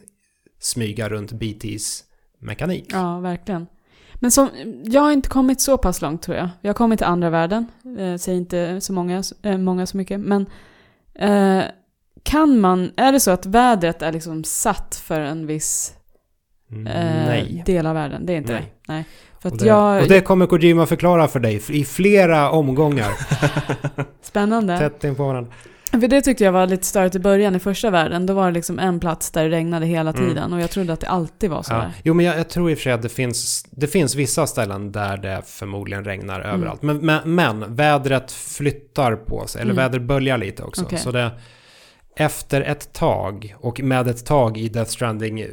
[SPEAKER 2] smyga runt BTs mekanik.
[SPEAKER 3] Ja, verkligen. Men som, jag har inte kommit så pass långt tror jag. Jag har kommit till andra världen. Eh, säger inte så många, eh, många så mycket. Men eh, kan man, är det så att vädret är liksom satt för en viss
[SPEAKER 2] Mm,
[SPEAKER 3] eh, del av världen? Det är inte
[SPEAKER 2] Nej.
[SPEAKER 3] det? Nej. För
[SPEAKER 2] Och det,
[SPEAKER 3] jag...
[SPEAKER 2] och det kommer Kojima förklara för dig i flera omgångar.
[SPEAKER 3] Spännande.
[SPEAKER 2] Tätt in på varandra.
[SPEAKER 3] För det tyckte jag var lite störigt i början i första världen. Då var det liksom en plats där det regnade hela
[SPEAKER 2] Mm.
[SPEAKER 3] tiden. Och jag trodde att det alltid var så
[SPEAKER 2] Ja.
[SPEAKER 3] där.
[SPEAKER 2] Jo, men jag, jag tror i och för sig att det finns, det finns vissa ställen där det förmodligen regnar
[SPEAKER 3] Mm.
[SPEAKER 2] överallt. Men, men, men vädret flyttar på sig, eller
[SPEAKER 3] Mm.
[SPEAKER 2] vädret böljar lite också.
[SPEAKER 3] Okej.
[SPEAKER 2] Så det, efter ett tag, och med ett tag i Death Stranding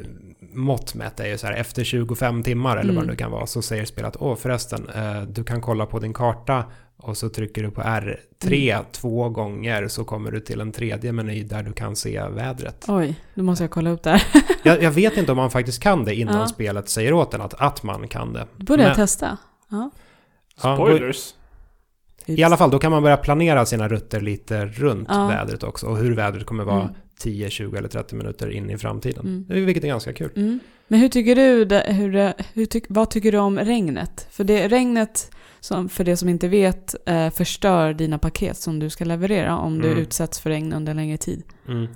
[SPEAKER 2] mått mätt är ju så här efter 25 timmar eller vad
[SPEAKER 3] Mm.
[SPEAKER 2] det nu kan vara så säger spelet åh förresten eh, du kan kolla på din karta och så trycker du på R3
[SPEAKER 3] Mm.
[SPEAKER 2] två gånger så kommer du till en tredje meny där du kan se vädret.
[SPEAKER 3] Oj, då måste jag kolla upp det här.
[SPEAKER 2] Jag, jag vet inte om man faktiskt kan det innan
[SPEAKER 3] Ja.
[SPEAKER 2] spelet säger åt en att, att man kan det.
[SPEAKER 3] Då borde jag
[SPEAKER 2] Men-
[SPEAKER 3] testa. Ja.
[SPEAKER 2] Ja, I alla fall, då kan man börja planera sina rutter lite runt
[SPEAKER 3] Ja.
[SPEAKER 2] vädret också. Och hur vädret kommer vara
[SPEAKER 3] Mm.
[SPEAKER 2] 10, 20 eller 30 minuter in i framtiden.
[SPEAKER 3] Mm.
[SPEAKER 2] Vilket är ganska kul.
[SPEAKER 3] Mm. Men hur tycker du, det, hur, hur vad tycker du om regnet? För det regnet, som, för det som inte vet, eh, förstör dina paket som du ska leverera om du
[SPEAKER 2] Mm.
[SPEAKER 3] utsätts för regn under längre tid.
[SPEAKER 2] Mm.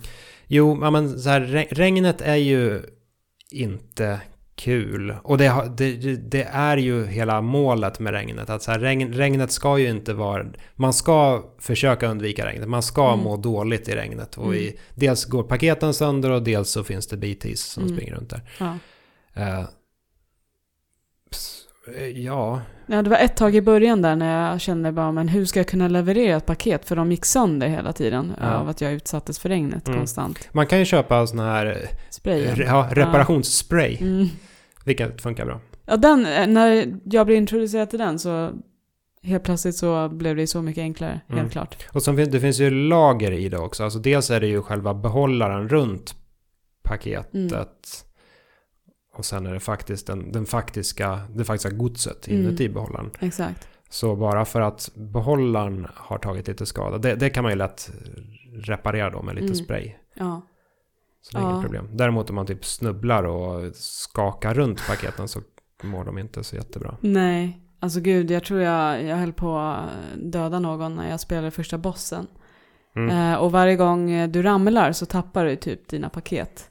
[SPEAKER 2] Jo, men så här, re- regnet är ju inte kul. Och det, det, det är ju hela målet med regnet. Att så här, regn, regnet ska ju inte vara... Man ska försöka undvika regnet. Man ska
[SPEAKER 3] Mm.
[SPEAKER 2] må dåligt i regnet. Och
[SPEAKER 3] Mm.
[SPEAKER 2] i, dels går paketen sönder och dels så finns det BTs som
[SPEAKER 3] Mm.
[SPEAKER 2] springer runt där.
[SPEAKER 3] Ja.
[SPEAKER 2] Eh, ja,
[SPEAKER 3] Ja, det var ett tag i början där när jag kände bara, men hur ska jag kunna leverera ett paket? För de gick sönder hela tiden
[SPEAKER 2] Ja.
[SPEAKER 3] av att jag utsattes för regnet
[SPEAKER 2] Mm.
[SPEAKER 3] konstant.
[SPEAKER 2] man kan ju köpa sån här eh,
[SPEAKER 3] Sprayen.
[SPEAKER 2] re, ja, reparationsspray.
[SPEAKER 3] Mm.
[SPEAKER 2] Vilket funkar bra.
[SPEAKER 3] Ja, den, eh, när jag blev introducerad till den så helt plötsligt så blev det så mycket enklare,
[SPEAKER 2] Mm.
[SPEAKER 3] helt klart.
[SPEAKER 2] Och sen det finns ju lager i det också. Alltså dels är det ju själva behållaren runt paketet. Och sen är det faktiskt den, den faktiska, det faktiska godset
[SPEAKER 3] Mm.
[SPEAKER 2] inuti behållaren.
[SPEAKER 3] Exakt.
[SPEAKER 2] Så bara för att behållaren har tagit lite skada, det, det kan man ju lätt reparera då med lite
[SPEAKER 3] Mm.
[SPEAKER 2] spray.
[SPEAKER 3] Ja.
[SPEAKER 2] Så det är
[SPEAKER 3] Ja.
[SPEAKER 2] inget problem. Däremot om man typ snubblar och skakar runt paketen så mår de inte så jättebra.
[SPEAKER 3] Nej, alltså gud, jag tror jag, jag höll på att döda någon när jag spelade första bossen.
[SPEAKER 2] Mm.
[SPEAKER 3] Eh, och varje gång du ramlar så tappar du typ dina paket.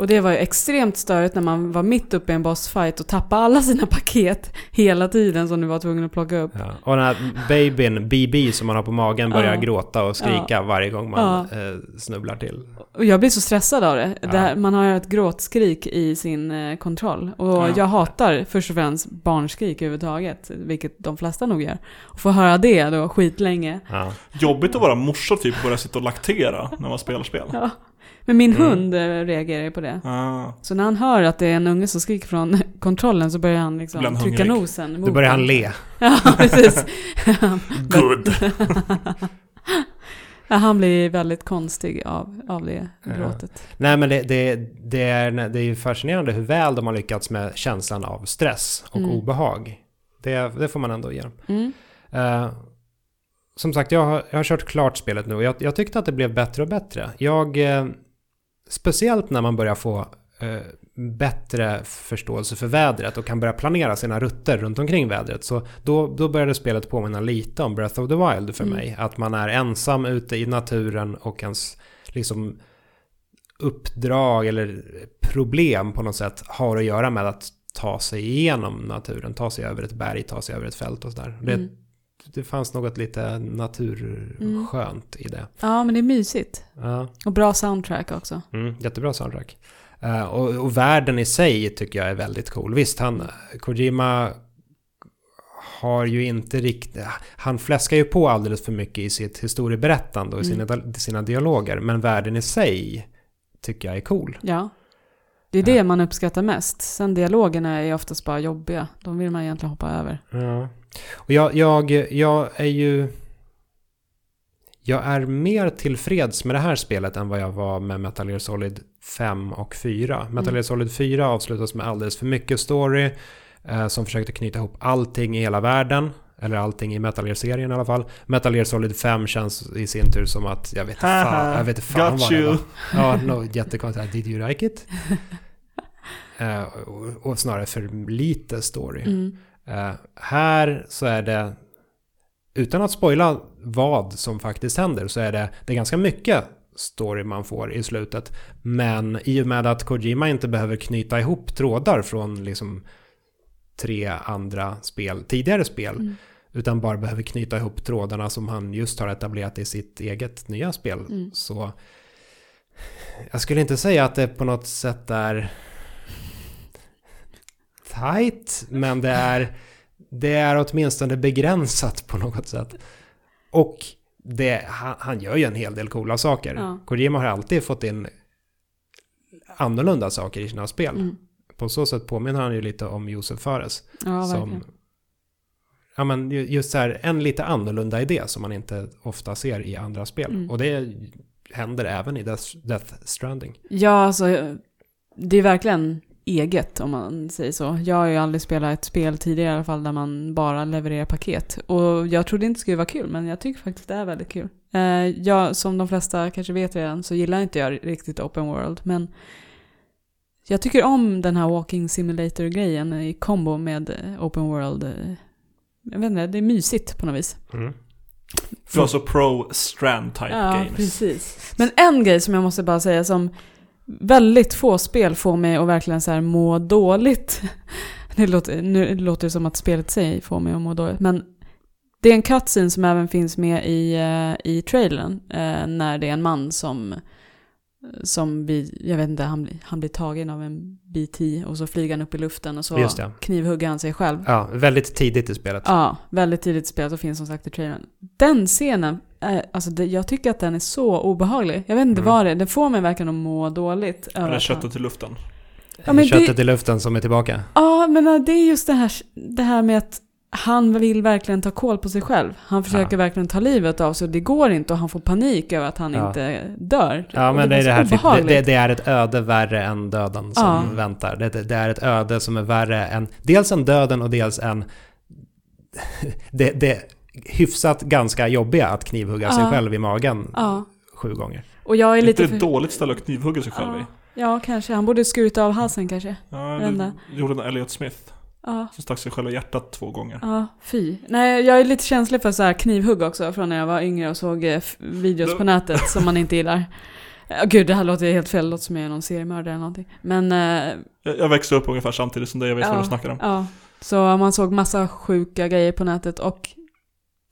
[SPEAKER 3] Och det var ju extremt störigt när man var mitt uppe i en bossfight och tappade alla sina paket hela tiden som du var tvungen att plocka upp.
[SPEAKER 2] Ja. Och den här babyn, BB, som man har på magen börjar
[SPEAKER 3] Ja.
[SPEAKER 2] gråta och skrika varje gång man eh, snubblar till.
[SPEAKER 3] Och jag blir så stressad av det.
[SPEAKER 2] Ja.
[SPEAKER 3] det här, man har ett gråtskrik i sin eh, kontroll. Och
[SPEAKER 1] Ja.
[SPEAKER 3] jag hatar först och främst barnskrik överhuvudtaget, vilket de flesta nog gör. Och få höra det då skitlänge.
[SPEAKER 2] Ja.
[SPEAKER 1] Jobbigt att vara morsa typ och börja sitta och laktera när man spelar spel.
[SPEAKER 3] Men min
[SPEAKER 2] Mm.
[SPEAKER 3] hund eh, reagerar ju på det.
[SPEAKER 1] Ah,
[SPEAKER 3] Så när han hör att det är en unge som skriker från kontrollen så börjar han liksom trycka
[SPEAKER 1] hungrig?
[SPEAKER 3] nosen mot
[SPEAKER 2] Då börjar han le.
[SPEAKER 3] Ja, precis.
[SPEAKER 1] good!
[SPEAKER 3] ja, han blir väldigt konstig av, av det
[SPEAKER 2] Ja.
[SPEAKER 3] gråtet.
[SPEAKER 2] Nej men det, det, det, är, det är ju fascinerande hur väl de har lyckats med känslan av stress och
[SPEAKER 3] Mm.
[SPEAKER 2] obehag. Det, det får man ändå ge dem.
[SPEAKER 3] Mm.
[SPEAKER 2] Eh, som sagt, jag har, jag har kört klart spelet nu och jag, jag tyckte att det blev bättre och bättre. Jag, eh, speciellt när man börjar få eh, bättre förståelse för vädret och kan börja planera sina rutter runt omkring vädret. Så då, då började spelet påminna lite om Breath of the Wild för
[SPEAKER 3] Mm.
[SPEAKER 2] mig. Att man är ensam ute i naturen och ens liksom uppdrag eller problem på något sätt har att göra med att ta sig igenom naturen, ta sig över ett berg, ta sig över ett fält och sådär. Det,
[SPEAKER 3] Mm.
[SPEAKER 2] Det fanns något lite naturskönt i det.
[SPEAKER 3] Ja, men det är mysigt.
[SPEAKER 2] Ja,
[SPEAKER 3] Och bra soundtrack också.
[SPEAKER 2] mm, jättebra soundtrack. Eh, och, och världen i sig tycker jag är väldigt cool. Visst, han, Kojima har ju inte riktigt... Han fläskar ju på alldeles för mycket i sitt historieberättande och i sina, sina dialoger. Men världen i sig tycker jag är cool.
[SPEAKER 3] Ja. Det är det man uppskattar mest. Sen dialogerna är oftast bara jobbiga. De vill man egentligen hoppa över.
[SPEAKER 2] Ja. Och jag, jag, jag är ju... Jag är mer tillfreds med det här spelet än vad jag var med Metal Gear Solid 5 och 4. Metal
[SPEAKER 3] Mm.
[SPEAKER 2] Gear Solid 4 avslutas med alldeles för mycket story. Eh, som försökte knyta ihop allting i hela världen. Eller allting i Metal Gear-serien i alla fall. Metal Gear Solid 5 känns i sin tur som att jag vet inte fan, jag vet inte fan
[SPEAKER 1] Got
[SPEAKER 2] vad det
[SPEAKER 1] you.
[SPEAKER 2] var. Ja, no, jättekonstigt. Did you like it? Eh, och, och snarare för lite story.
[SPEAKER 3] Mm.
[SPEAKER 2] Eh, här så är det, utan att spoila vad som faktiskt händer, så är det, det är ganska mycket story man får i slutet. Men i och med att Kojima inte behöver knyta ihop trådar från liksom tre andra spel, tidigare spel,
[SPEAKER 3] Mm.
[SPEAKER 2] utan bara behöver knyta ihop trådarna som han just har etablerat i sitt eget nya spel.
[SPEAKER 3] Mm.
[SPEAKER 2] Så jag skulle inte säga att det på något sätt är tight, men det är, det är åtminstone begränsat på något sätt. Och det, han, han gör ju en hel del coola saker.
[SPEAKER 3] Ja.
[SPEAKER 2] Kojima har alltid fått in annorlunda saker i sina spel.
[SPEAKER 3] Mm.
[SPEAKER 2] På så sätt påminner han ju lite om Josef Fares.
[SPEAKER 3] Ja,
[SPEAKER 2] som,
[SPEAKER 3] verkligen.
[SPEAKER 2] ja, men ju- just så här, en lite annorlunda idé som man inte ofta ser i andra spel.
[SPEAKER 3] Mm.
[SPEAKER 2] Och det händer även i Death, Death Stranding.
[SPEAKER 3] Ja, alltså det är verkligen eget om man säger så. Jag har ju aldrig spelat ett spel tidigare i alla fall där man bara levererar paket. Och jag trodde inte det skulle vara kul, men jag tycker faktiskt det är väldigt kul. Eh, jag, som de flesta kanske vet redan, så gillar inte jag riktigt open world, men jag tycker om den här walking simulator-grejen i kombo med eh, open world. eh, Jag vet inte, det är mysigt på något vis.
[SPEAKER 2] Mm.
[SPEAKER 1] Är alltså pro strand type
[SPEAKER 3] Ja,
[SPEAKER 1] games.
[SPEAKER 3] precis. Men en grej som jag måste bara säga som väldigt få spel får mig att verkligen så här må dåligt. Det låter, nu låter det som att spelet sig får mig att må dåligt. Men det är en cutscene som även finns med i, eh, i trailern. eh, när det är en man som, som blir, jag vet inte, han, blir- han blir tagen av en BT och så flyger han upp i luften och så knivhugger han sig själv.
[SPEAKER 2] Ja, väldigt tidigt i spelet.
[SPEAKER 3] Ja, väldigt tidigt i spelet och finns som sagt i trailern. Den scenen, är, alltså det, jag tycker att den är så obehaglig. Jag vet inte
[SPEAKER 2] Mm.
[SPEAKER 3] vad det är, den får mig verkligen att må dåligt. att han-
[SPEAKER 1] köttet i luften.
[SPEAKER 3] Ja, men
[SPEAKER 2] Köttet
[SPEAKER 3] det-
[SPEAKER 2] i luften som är tillbaka.
[SPEAKER 3] Ja, men äh, det är just det här, det här med att han vill verkligen ta koll på sig själv. Han försöker
[SPEAKER 2] Ja.
[SPEAKER 3] verkligen ta livet av sig och det går inte och han får panik över att han
[SPEAKER 2] Ja.
[SPEAKER 3] inte dör.
[SPEAKER 2] Ja, men det är
[SPEAKER 3] var
[SPEAKER 2] det här typ, det, det, det är ett öde värre än döden som
[SPEAKER 3] Ja.
[SPEAKER 2] väntar. Det, det, det är ett öde som är värre än dels en döden och dels en det, det är hyfsat ganska jobbiga att knivhugga sig
[SPEAKER 3] Ja.
[SPEAKER 2] själv i magen
[SPEAKER 3] Ja,
[SPEAKER 2] sju gånger.
[SPEAKER 3] och jag är
[SPEAKER 1] Lite
[SPEAKER 3] lite
[SPEAKER 1] ett
[SPEAKER 3] för...
[SPEAKER 1] dåligt ställe att knivhugga sig själv i.
[SPEAKER 3] Ja, kanske. Han borde skurit av halsen kanske.
[SPEAKER 1] Ja, det gjorde en Elliot Smith.
[SPEAKER 3] Ja.
[SPEAKER 1] Som stack sig själv i hjärtat två gånger.
[SPEAKER 3] Ja, fy. Nej, jag är lite känslig för så här knivhugg också från när jag var yngre och såg eh, videos på nätet som man inte gillar. Gud, det här låter helt fel. Det låter som jag är någon seriemördare eller någonting. Men, eh,
[SPEAKER 1] Jag, jag växte upp ungefär samtidigt som dig, jag vet vad
[SPEAKER 3] Ja.
[SPEAKER 1] du snackar om.
[SPEAKER 3] ja. Så man såg massa sjuka grejer på nätet och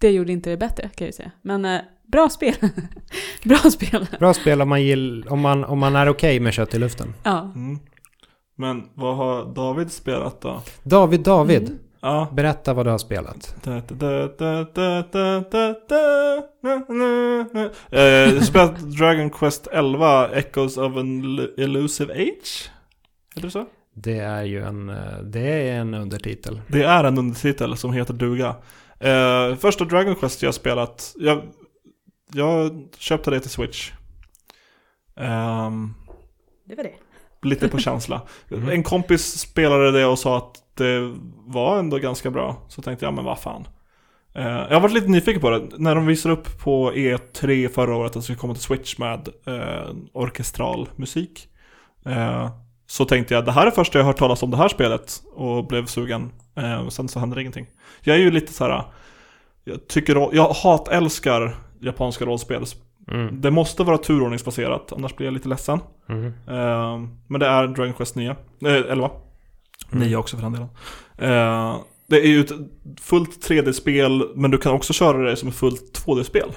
[SPEAKER 3] det gjorde inte det bättre kan jag säga. Men eh, bra spel. bra spel.
[SPEAKER 2] Bra spel om man, gill, om man, om man är okej med kött i luften.
[SPEAKER 3] Ja.
[SPEAKER 1] Mm. Men vad har David spelat då?
[SPEAKER 2] David, David.
[SPEAKER 3] Mm.
[SPEAKER 1] Ja.
[SPEAKER 2] Berätta vad du har spelat.
[SPEAKER 1] Jag har spelat Dragon Quest 11, Echoes of an Elusive Age? Heter det så?
[SPEAKER 2] Det är ju en, eh, det är en undertitel.
[SPEAKER 1] Det är en undertitel som heter duga. Eh, första Dragon Quest jag spelat, jag, jag köpte det till Switch. Ehm,
[SPEAKER 3] Det var det.
[SPEAKER 1] lite på känsla.
[SPEAKER 2] Mhm.
[SPEAKER 1] En kompis spelade det och sa att det var ändå ganska bra. Så tänkte jag, men vad fan. Eh, jag har varit lite nyfiken på det. När de visade upp på E3 förra året att det skulle komma till Switch med eh, orkestral musik. Eh, så tänkte jag, det här är första jag har hört talas om det här spelet. Och blev sugen. Eh, sen så hände det ingenting. Jag är ju lite så här. Jag tycker, jag hatälskar japanska rollspel.
[SPEAKER 2] Mm.
[SPEAKER 1] Det måste vara turordningsbaserat, annars blir jag lite ledsen.
[SPEAKER 2] Mm.
[SPEAKER 1] Eh, men det är Dragon Quest 9, eh, 11. 9 också för den delen. Eh, det är ju ett fullt 3D-spel, men du kan också köra det som ett fullt 2D-spel.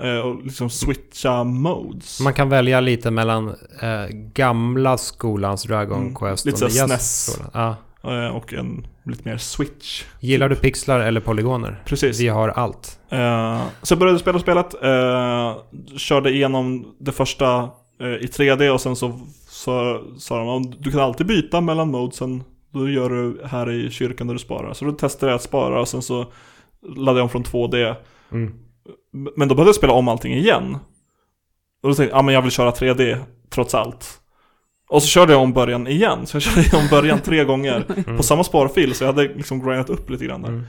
[SPEAKER 1] Eh, och liksom switcha modes.
[SPEAKER 2] Man kan välja lite mellan eh, gamla skolans Dragon
[SPEAKER 1] Mm,
[SPEAKER 2] Quest
[SPEAKER 1] lite
[SPEAKER 2] och nya
[SPEAKER 1] SNES.
[SPEAKER 2] skolan. Ja.
[SPEAKER 1] Eh, och en lite mer switch.
[SPEAKER 2] Gillar du pixlar eller polygoner?
[SPEAKER 1] Precis.
[SPEAKER 2] Vi har allt.
[SPEAKER 1] Eh, så jag började spela spelet, eh, körde igenom det första eh, i 3D och sen så så sa de "Om du kan alltid byta mellan modesen. Då gör du här i kyrkan där du sparar. Så då testade jag att spara och sen så laddade jag om från 2D.
[SPEAKER 2] Mm.
[SPEAKER 1] Men då behövde jag spela om allting igen. Och då tänkte jag, ja men jag vill köra 3D trots allt. Och så körde jag om början igen. Så jag körde om början tre gånger på samma sparfil. Så jag hade liksom grindat upp lite grann där.
[SPEAKER 2] Mm.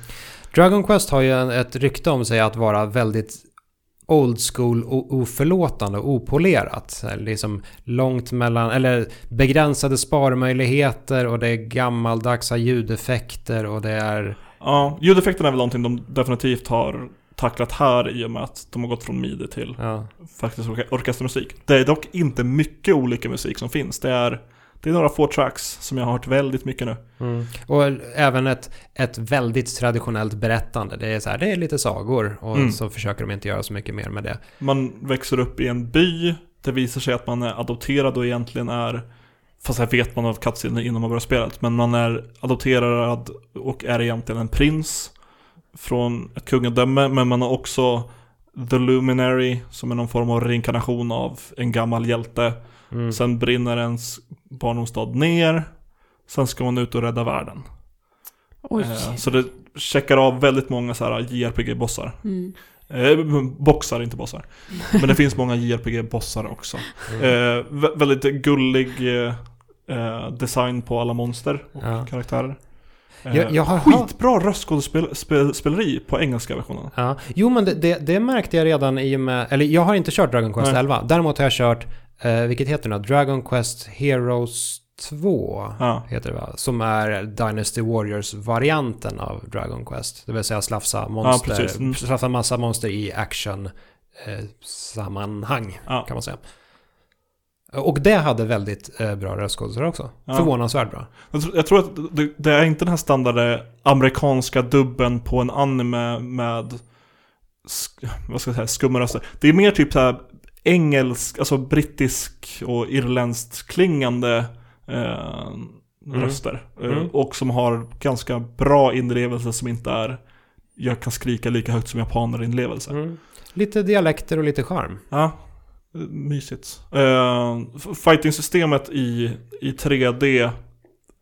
[SPEAKER 2] Dragon Quest har ju en, ett rykte om sig att vara väldigt old school och oförlåtande och opolerat. Liksom långt mellan, eller begränsade sparmöjligheter och det är gammaldagsa ljudeffekter och det är...
[SPEAKER 1] Ja, ljudeffekterna är väl någonting de definitivt har tacklat här i och med att de har gått från midi till
[SPEAKER 2] Ja.
[SPEAKER 1] faktiskt orke- orkestermusik. Det är dock inte mycket olika musik som finns. Det är, det är några få tracks som jag har hört väldigt mycket nu.
[SPEAKER 2] Mm. Och även ett, ett väldigt traditionellt berättande. Det är så här, det är lite sagor och
[SPEAKER 1] Mm.
[SPEAKER 2] så försöker de inte göra så mycket mer med det.
[SPEAKER 1] Man växer upp i en by, det visar sig att man är adopterad och egentligen är Fast här vet man av cutscenen innan man börjar spelet. Men man är adopterad och är egentligen en prins från ett kungadöme. Men man har också The Luminary som är någon form av reinkarnation av en gammal hjälte.
[SPEAKER 2] Mm.
[SPEAKER 1] Sen brinner ens barndomsstad ner. Sen ska man ut och rädda världen.
[SPEAKER 3] Oj.
[SPEAKER 1] Eh, Så det checkar av väldigt många så här JRPG-bossar.
[SPEAKER 3] Mm.
[SPEAKER 1] Eh, boxar, inte bossar. Men det finns många JRPG-bossar också.
[SPEAKER 2] Mm.
[SPEAKER 1] Eh, vä- väldigt gullig design på alla monster och
[SPEAKER 2] Ja.
[SPEAKER 1] karaktärer. Eh,
[SPEAKER 2] Jag- jag har
[SPEAKER 1] skitbra röstskådespeleri på engelska versionen.
[SPEAKER 2] Ja. Jo, men det, det, det märkte jag redan i och med... Eller jag har inte kört Dragon Quest
[SPEAKER 1] Nej.
[SPEAKER 2] 11. Däremot har jag kört, eh, vilket heter det nu? Dragon Quest Heroes 2.
[SPEAKER 1] Ja.
[SPEAKER 2] Heter det va? Som är Dynasty Warriors-varianten av Dragon Quest. Det vill säga slafsa monster.
[SPEAKER 1] precis. Mm.
[SPEAKER 2] Slafsa massa monster i action-sammanhang.
[SPEAKER 1] Ja.
[SPEAKER 2] kan man säga. Och det hade väldigt eh, bra röstskådespelare också.
[SPEAKER 1] Ja.
[SPEAKER 2] Förvånansvärt bra.
[SPEAKER 1] Jag, tror, jag tror att det, det är inte den här standard amerikanska dubben på en anime med sk, vad ska jag säga, skumma röster. Det är mer typ så här engelsk, alltså brittisk och irländskt klingande eh, röster. Eh,
[SPEAKER 2] Mm.
[SPEAKER 1] och som har ganska bra inlevelse som inte är jag kan skrika lika högt som japaner inlevelse.
[SPEAKER 2] Mm. Lite dialekter och lite charm.
[SPEAKER 1] Ja, mysigt. Uh, Fighting-systemet i, i 3D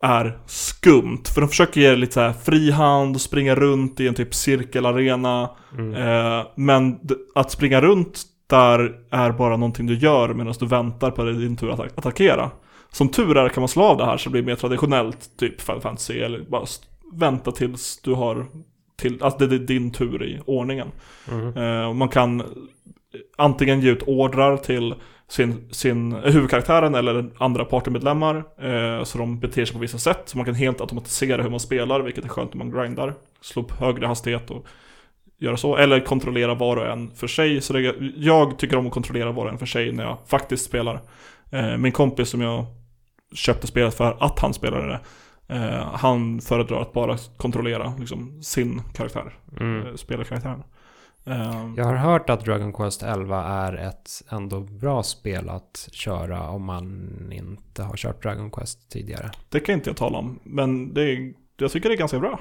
[SPEAKER 1] är skumt. För de försöker ge lite så här frihand och springa runt i en typ cirkelarena.
[SPEAKER 2] Mm.
[SPEAKER 1] Eh, men att springa runt där är bara någonting du gör medan du väntar på din tur att attack- attackera. Som tur är kan man slå av det här så det blir mer traditionellt, typ Final Fantasy, eller bara vänta tills du har till, att det är din tur i ordningen.
[SPEAKER 2] Mm.
[SPEAKER 1] Och man kan antingen ge ut ordrar till sin, sin huvudkaraktären eller andra partymedlemmar. Eh, så de beter sig på vissa sätt. Så man kan helt automatisera hur man spelar, vilket är skönt när man grindar. Slå upp högre hastighet och göra så. Eller kontrollera var och en för sig. Så det, jag tycker om att kontrollera var och en för sig när jag faktiskt spelar. Eh, min kompis som jag köpte spelet för att han spelade det. Eh, han föredrar att bara kontrollera liksom, sin karaktär.
[SPEAKER 2] Mm.
[SPEAKER 1] Eh, spelarkaraktären. Eh,
[SPEAKER 2] Jag har hört att Dragon Quest 11 är ett ändå bra spel att köra om man inte har kört Dragon Quest tidigare.
[SPEAKER 1] Det kan inte jag tala om. Men det är, jag tycker det är ganska bra.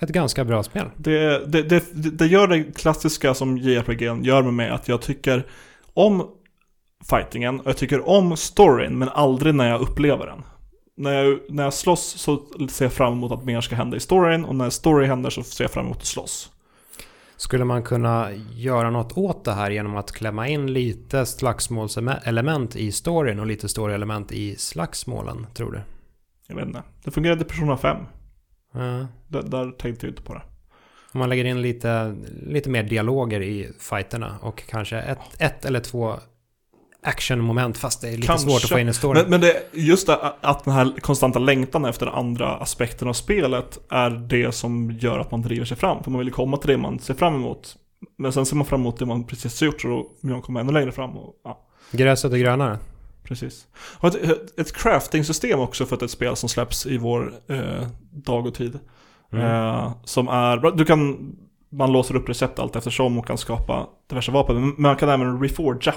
[SPEAKER 2] Ett ganska bra spel.
[SPEAKER 1] Det, det, det, det gör det klassiska som JRPG gör med mig att jag tycker om fightingen och jag tycker om storyn men aldrig när jag upplever den. När jag, när jag slåss så ser jag fram emot att mer ska hända i storyn och när story händer så ser jag fram emot att slåss.
[SPEAKER 2] Skulle man kunna göra något åt det här genom att klämma in lite slagsmålselement i storyn och lite storyelement i slagsmålen, tror du?
[SPEAKER 1] Jag vet inte. Det fungerade i Persona 5.
[SPEAKER 2] Ja.
[SPEAKER 1] Där, där tänkte jag inte på det.
[SPEAKER 2] Om man lägger in lite, lite mer dialoger i fighterna och kanske ett, ett eller två actionmoment fast det är lite
[SPEAKER 1] Kanske.
[SPEAKER 2] svårt att få in i storyn.
[SPEAKER 1] Men, men det, just det, att den här konstanta längtan efter andra aspekten av spelet är det som gör att man driver sig fram. För man vill komma till det man ser fram emot. Men sen ser man fram emot det man precis har gjort så då vill man komma ännu längre fram. Och, ja,
[SPEAKER 2] Gräset är grönare.
[SPEAKER 1] precis. Och ett, ett crafting-system också för att ett spel som släpps i vår eh, dag och tid.
[SPEAKER 2] Mm.
[SPEAKER 1] Eh, som är, du kan, man låser upp recept allt eftersom och kan skapa diverse vapen. Men man kan även reforga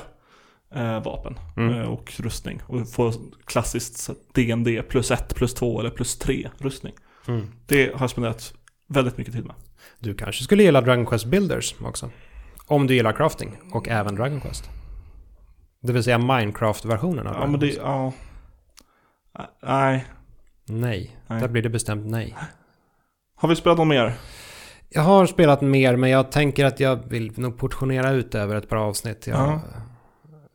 [SPEAKER 1] eh, vapen
[SPEAKER 2] Mm.
[SPEAKER 1] eh, och rustning. Och få klassiskt DND plus 1, plus 2 eller plus 3 rustning.
[SPEAKER 2] Mm.
[SPEAKER 1] Det har jag spenderat väldigt mycket tid med.
[SPEAKER 2] Du kanske skulle gilla Dragon Quest Builders också. Om du gillar crafting och även Dragon Quest. Det vill säga Minecraft-versionen av
[SPEAKER 1] Ja
[SPEAKER 2] Dragon
[SPEAKER 1] men det,
[SPEAKER 2] Quest.
[SPEAKER 1] ja. Nej.
[SPEAKER 2] Nej,
[SPEAKER 1] Nej.
[SPEAKER 2] där blir det bestämt nej.
[SPEAKER 1] Har vi spelat något mer?
[SPEAKER 2] Jag har spelat mer men jag tänker att jag vill nog portionera ut över ett par avsnitt. Jag,
[SPEAKER 1] Ja.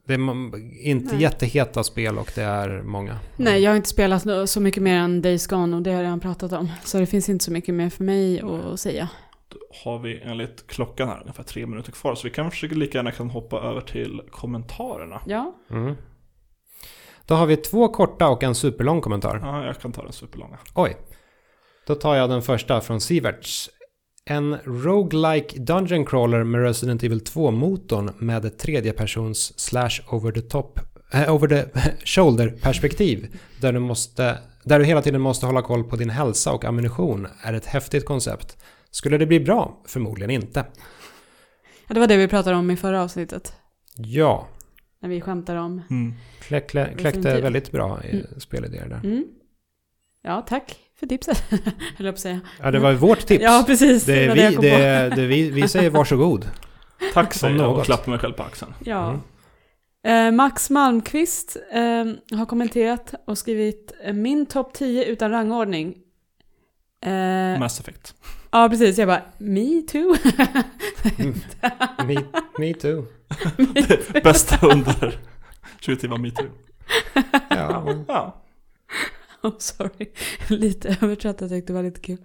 [SPEAKER 2] Det är inte
[SPEAKER 3] Nej.
[SPEAKER 2] jätteheta spel och det är många.
[SPEAKER 3] Nej, jag har inte spelat så mycket mer än Days Gone och det har jag redan pratat om. Så det finns inte så mycket mer för mig att säga.
[SPEAKER 1] Då har vi enligt klockan här ungefär tre minuter kvar. Så vi kan försöka lika gärna kan hoppa över till kommentarerna.
[SPEAKER 3] Ja,
[SPEAKER 2] Mm. Då har vi två korta och en superlång kommentar.
[SPEAKER 1] Ja, jag kan ta den superlånga.
[SPEAKER 2] Oj. Då tar jag den första från Siverts. En roguelike dungeon crawler med Resident Evil 2-motorn med tredjepersons slash over the top, äh, over the shoulder perspektiv. Där du, måste, där du hela tiden måste hålla koll på din hälsa och ammunition är ett häftigt koncept. Skulle det bli bra? Förmodligen inte.
[SPEAKER 3] ja det var det vi pratade om i förra avsnittet.
[SPEAKER 2] Ja,
[SPEAKER 3] När vi skämtade om.
[SPEAKER 1] Mm.
[SPEAKER 2] klä, klä, kläckte
[SPEAKER 3] Definitivt.
[SPEAKER 2] väldigt bra i
[SPEAKER 3] Mm.
[SPEAKER 2] spelidéer där.
[SPEAKER 3] Mm. Ja, tack för tipset. På att säga.
[SPEAKER 2] Ja, det var vårt tips.
[SPEAKER 3] Ja, precis.
[SPEAKER 2] det
[SPEAKER 3] det
[SPEAKER 2] vi, det, det, vi, vi säger varsågod.
[SPEAKER 1] Tack säger jag och klappar mig själv på axeln.
[SPEAKER 3] Ja.
[SPEAKER 2] Mm.
[SPEAKER 3] Eh, Max Malmqvist eh, har kommenterat och skrivit eh, min topp 10 utan rangordning. Eh,
[SPEAKER 1] Mass Effect.
[SPEAKER 3] ja, precis. Jag bara, me too.
[SPEAKER 2] Me, me too.
[SPEAKER 1] Bästa under 20 timmar metoo.
[SPEAKER 2] Ja,
[SPEAKER 1] Ja.
[SPEAKER 3] Oh, sorry. lite övertrött, jag tyckte det var lite kul.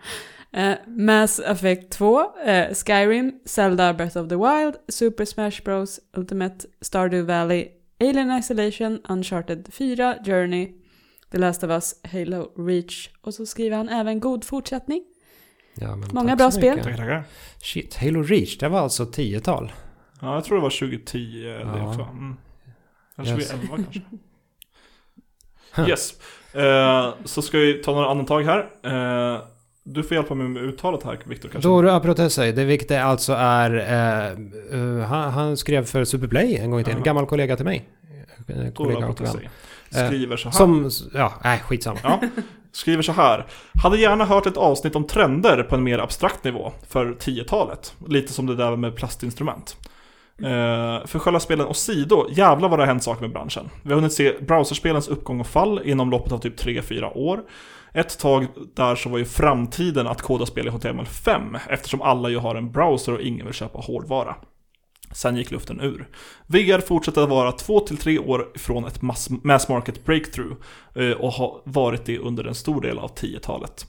[SPEAKER 3] Eh, Mass Effect 2, eh, Skyrim, Zelda Breath of the Wild, Super Smash Bros, Ultimate, Stardew Valley, Alien Isolation, Uncharted 4, Journey, The Last of Us, Halo Reach och så skriver han även god fortsättning.
[SPEAKER 2] ja, men
[SPEAKER 3] Många
[SPEAKER 2] tack
[SPEAKER 3] bra spel.
[SPEAKER 1] Tackar, tackar.
[SPEAKER 2] Shit, Halo Reach, det var alltså tiotal.
[SPEAKER 1] Ja, jag tror det var 2010 det
[SPEAKER 2] Ja.
[SPEAKER 1] också. Mm. Eller
[SPEAKER 2] Yes.
[SPEAKER 1] 2011 kanske. Yes. Eh, så ska vi ta några andetag här. Eh, du får hjälpa mig med uttalet här, Viktor.
[SPEAKER 2] Doro Aprotesei, det viktiga alltså är... Eh, eh, han, han skrev för Superplay en gång i tiden,
[SPEAKER 1] Ja.
[SPEAKER 2] gammal kollega till mig. Eh, och vän.
[SPEAKER 1] Protessi. Skriver så här.
[SPEAKER 2] Som, ja, nej skitsamma.
[SPEAKER 1] Ja, skriver så här. Hade gärna hört ett avsnitt om trender på en mer abstrakt nivå för 10-talet. Lite som det där med plastinstrument. Eh, för själva spelen åsido, jävlar vad det har hänt saker med branschen. Vi har hunnit se browserspelens uppgång och fall inom loppet av typ 3-4 år. Ett tag där så var ju framtiden att koda spel i HTML5 eftersom alla ju har en browser och ingen vill köpa hårdvara. Sen gick luften ur. VR fortsätter att vara 2-3 år från ett mass, mass market breakthrough eh, och har varit det under en stor del av 10-talet.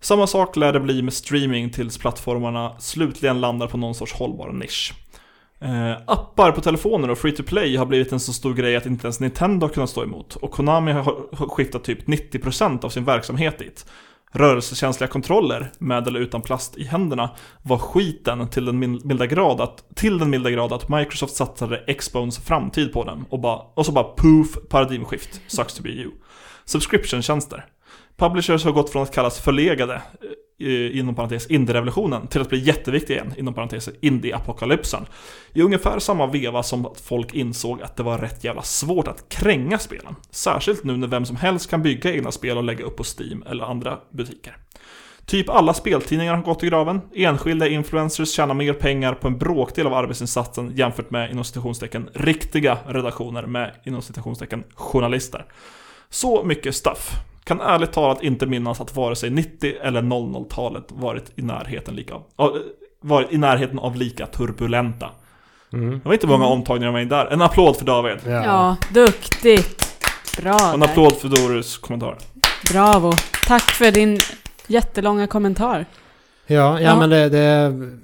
[SPEAKER 1] Samma sak lär det bli med streaming tills plattformarna slutligen landar på någon sorts hållbar nisch. Eh, appar på telefoner och free to play har blivit en så stor grej att inte ens Nintendo har kunnat stå emot och Konami har har skiftat typ 90% av sin verksamhet dit. Rörelsekänsliga kontroller med eller utan plast i händerna var skiten till den milda grad att, till den milda grad att Microsoft satsade Xbones framtid på dem och, bara, och så bara poof, paradigmskift, sucks to be you. Subscription-tjänster. Publishers har gått från att kallas förlegade, eh, inom parentes indie-revolutionen, till att bli jätteviktiga igen, inom parentes indie-apokalypsen. I ungefär samma veva som att folk insåg att det var rätt jävla svårt att kränga spelen. Särskilt nu när vem som helst kan bygga egna spel och lägga upp på Steam eller andra butiker. Typ alla speltidningar har gått i graven. Enskilda influencers tjänar mer pengar på en bråkdel av arbetsinsatsen jämfört med inom citationstecken riktiga redaktioner med inom citationstecken journalister. Så mycket stuff. Kan ärligt talat inte minnas att vare sig 90 eller 00-talet varit i närheten lika varit i närheten av lika turbulenta.
[SPEAKER 2] Mm.
[SPEAKER 1] Det var inte många omtagningar med där. En applåd för David.
[SPEAKER 2] Ja.
[SPEAKER 3] Ja, duktigt. Bra
[SPEAKER 1] Och en
[SPEAKER 3] där.
[SPEAKER 1] applåd för Doris kommentar.
[SPEAKER 3] Bravo. Tack för din jättelånga kommentar.
[SPEAKER 2] Ja, ja,
[SPEAKER 3] Ja.
[SPEAKER 2] men det, det är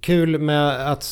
[SPEAKER 2] kul med att,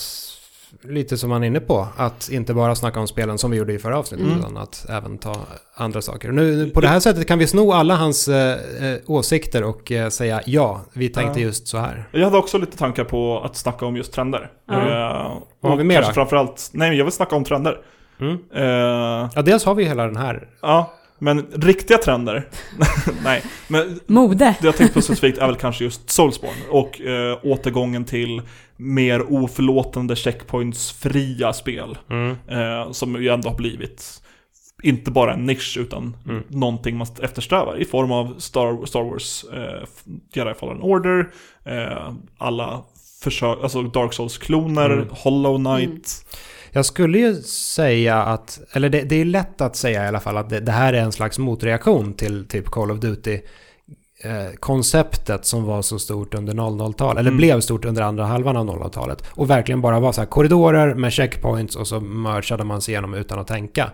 [SPEAKER 2] lite som man är inne på, att inte bara snacka om spelen som vi gjorde i förra avsnittet,
[SPEAKER 1] Mm.
[SPEAKER 2] utan att även ta andra saker. Nu, på det här sättet kan vi sno alla hans eh, eh, åsikter och eh, säga ja, vi tänkte
[SPEAKER 1] Ja.
[SPEAKER 2] just så här.
[SPEAKER 1] Jag hade också lite tankar på att snacka om just trender.
[SPEAKER 3] Ja.
[SPEAKER 1] Eh,
[SPEAKER 2] Vad har vi mer
[SPEAKER 1] framförallt, nej jag vill snacka om trender.
[SPEAKER 2] Mm.
[SPEAKER 1] Eh,
[SPEAKER 2] Ja, dels har vi hela den här.
[SPEAKER 1] ja, men riktiga trender, nej. Men
[SPEAKER 3] Mode.
[SPEAKER 1] det jag tänkte på specifikt är väl kanske just Soulsborne och eh, återgången till mer oförlåtande checkpoints-fria spel.
[SPEAKER 2] Mm.
[SPEAKER 1] Eh, som ju ändå har blivit inte bara en nisch utan
[SPEAKER 2] Mm.
[SPEAKER 1] någonting man eftersträvar i form av Star, Star Wars, eh, Jedi Fallen Order, eh, alla försök, alltså Dark Souls-kloner,
[SPEAKER 2] Mm.
[SPEAKER 1] Hollow Knight.
[SPEAKER 2] Jag skulle ju säga att, eller det, det är lätt att säga i alla fall att det, det här är en slags motreaktion till typ Call of Duty eh, konceptet som var så stort under 00-talet, eller
[SPEAKER 1] Mm.
[SPEAKER 2] blev stort under andra halvan av 00-talet. Och verkligen bara var så här korridorer med checkpoints och så merchade man sig igenom utan att tänka.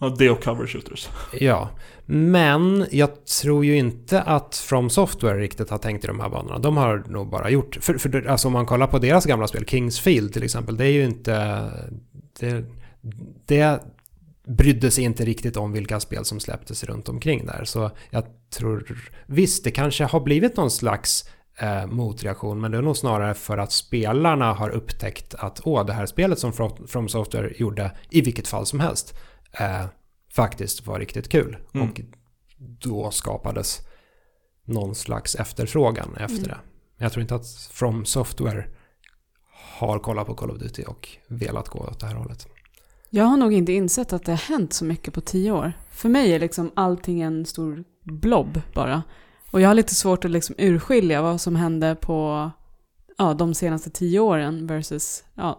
[SPEAKER 1] Ja, det och cover shooters.
[SPEAKER 2] Ja, men jag tror ju inte att From Software riktigt har tänkt i de här banorna. De har nog bara gjort, för, för alltså om man kollar på deras gamla spel, Kingsfield till exempel, det är ju inte... Det, det brydde sig inte riktigt om vilka spel som släpptes runt omkring där. Så jag tror, visst det kanske har blivit någon slags eh, motreaktion, men det är nog snarare för att spelarna har upptäckt att åh, det här spelet som From Software gjorde, i vilket fall som helst, eh, faktiskt var riktigt kul.
[SPEAKER 1] Mm.
[SPEAKER 2] Och då skapades någon slags efterfrågan efter
[SPEAKER 3] Mm.
[SPEAKER 2] det. Men jag tror inte att From Software har kollat på Call of Duty och velat gå åt det här hållet.
[SPEAKER 3] Jag har nog inte insett att det har hänt så mycket på tio år. För mig är liksom allting en stor blob bara. Och jag har lite svårt att liksom urskilja vad som hände på ja, de senaste tio åren versus ja,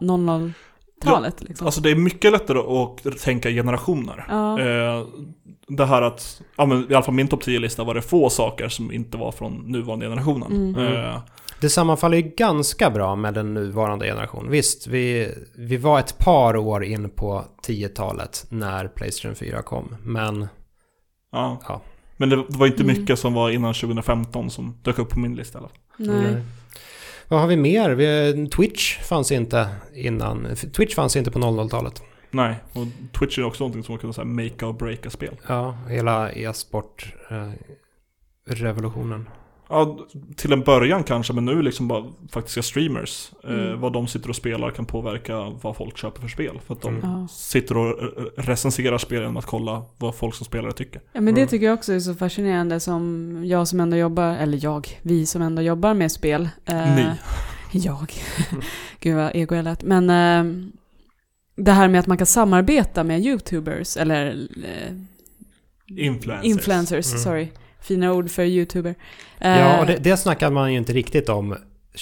[SPEAKER 3] 00-talet. liksom.
[SPEAKER 1] Alltså det är mycket lättare att tänka generationer.
[SPEAKER 3] Ja.
[SPEAKER 1] Eh, det här att, ja men i alla fall min topp 10-lista var det få saker som inte var från nuvarande generationen.
[SPEAKER 3] Mm.
[SPEAKER 1] Eh,
[SPEAKER 2] Det sammanfaller ju ganska bra med den nuvarande generationen. Visst, vi, vi var ett par år in på 10-talet när Playstation 4 kom. Men
[SPEAKER 1] ja.
[SPEAKER 2] Ja.
[SPEAKER 1] Men det, var inte
[SPEAKER 3] Mm.
[SPEAKER 1] mycket som var innan 2015 som dök upp på min lista i alla fall.
[SPEAKER 3] Nej.
[SPEAKER 2] Vad har vi mer? Twitch fanns inte innan. Twitch fanns inte på 00-talet.
[SPEAKER 1] Nej, och Twitch är också någonting som man kan säga make or breaka spel.
[SPEAKER 2] Ja, hela e-sport eh, revolutionen.
[SPEAKER 1] Ja, till en början kanske, men nu liksom bara faktiska streamers. Eh,
[SPEAKER 3] Mm.
[SPEAKER 1] vad de sitter och spelar kan påverka vad folk köper för spel. För att de
[SPEAKER 2] Mm.
[SPEAKER 1] Sitter och eh, recenserar spel genom att kolla vad folk som spelare tycker.
[SPEAKER 3] Ja men det
[SPEAKER 2] Mm.
[SPEAKER 3] tycker jag också är så fascinerande som jag som ändå jobbar, eller jag, vi som ändå jobbar med spel. eh,
[SPEAKER 1] Ni.
[SPEAKER 3] Jag. Gud vad ego jag lät. Men eh, det här med att man kan samarbeta med YouTubers, eller eh,
[SPEAKER 1] Influencers.
[SPEAKER 3] influencers,
[SPEAKER 2] Mm.
[SPEAKER 3] sorry. Fina ord för YouTuber. Eh,
[SPEAKER 2] Ja, och det, det snackar man ju inte riktigt om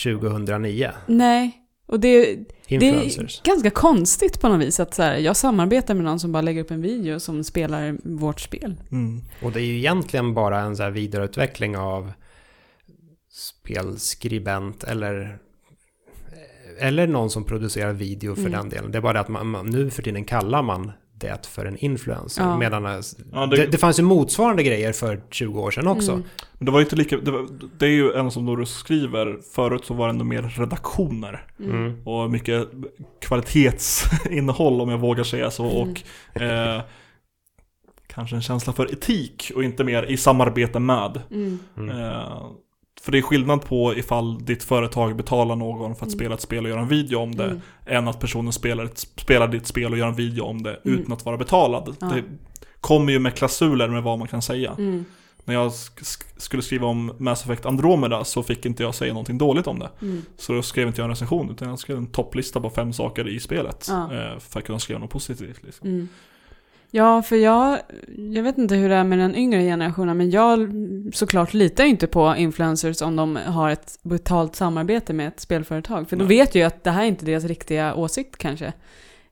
[SPEAKER 2] 2009.
[SPEAKER 3] Nej, och det, det är ganska konstigt på något vis att så här, jag samarbetar med någon som bara lägger upp en video som spelar vårt spel.
[SPEAKER 1] Mm.
[SPEAKER 2] Och det är ju egentligen bara en så här vidareutveckling av spelskribent eller eller någon som producerar video för
[SPEAKER 3] Mm.
[SPEAKER 2] den delen. Det är bara det att man, man, nu för tiden kallar man det för en influencer.
[SPEAKER 3] Ja.
[SPEAKER 2] Medan eh,
[SPEAKER 1] Ja,
[SPEAKER 2] det,
[SPEAKER 1] det,
[SPEAKER 2] det, fanns ju motsvarande grejer för 20 år sedan också.
[SPEAKER 3] Mm.
[SPEAKER 1] men det var inte lika, det, var, det är ju en som Norus skriver, förut så var det ändå mer redaktioner.
[SPEAKER 3] Mm.
[SPEAKER 2] Mm.
[SPEAKER 1] Och mycket kvalitetsinnehåll om jag vågar säga så.
[SPEAKER 3] Mm.
[SPEAKER 1] Och eh, kanske en känsla för etik och inte mer i samarbete med.
[SPEAKER 3] Mm.
[SPEAKER 1] Eh, för det är skillnad på ifall ditt företag betalar någon för att spela ett spel och göra en video om det,
[SPEAKER 3] Mm.
[SPEAKER 1] än att personen spelar, ett, spelar ditt spel och gör en video om det
[SPEAKER 3] Mm.
[SPEAKER 1] utan att vara betalad.
[SPEAKER 3] Ja.
[SPEAKER 1] Det kommer ju med klausuler med vad man kan säga.
[SPEAKER 3] Mm.
[SPEAKER 1] När jag sk- sk- skulle skriva om Mass Effect Andromeda så fick inte jag säga någonting dåligt om det.
[SPEAKER 3] Mm.
[SPEAKER 1] Så då skrev inte jag en recension utan jag skrev en topplista på fem saker i spelet.
[SPEAKER 3] Ja.
[SPEAKER 1] eh, För att kunna skriva något positivt. Liksom.
[SPEAKER 3] Ja, för jag, jag vet inte hur det är med den yngre generationen, men jag såklart litar ju inte på influencers om de har ett betalt samarbete med ett spelföretag. För då
[SPEAKER 1] Nej.
[SPEAKER 3] vet jag ju att det här är inte deras riktiga åsikt kanske.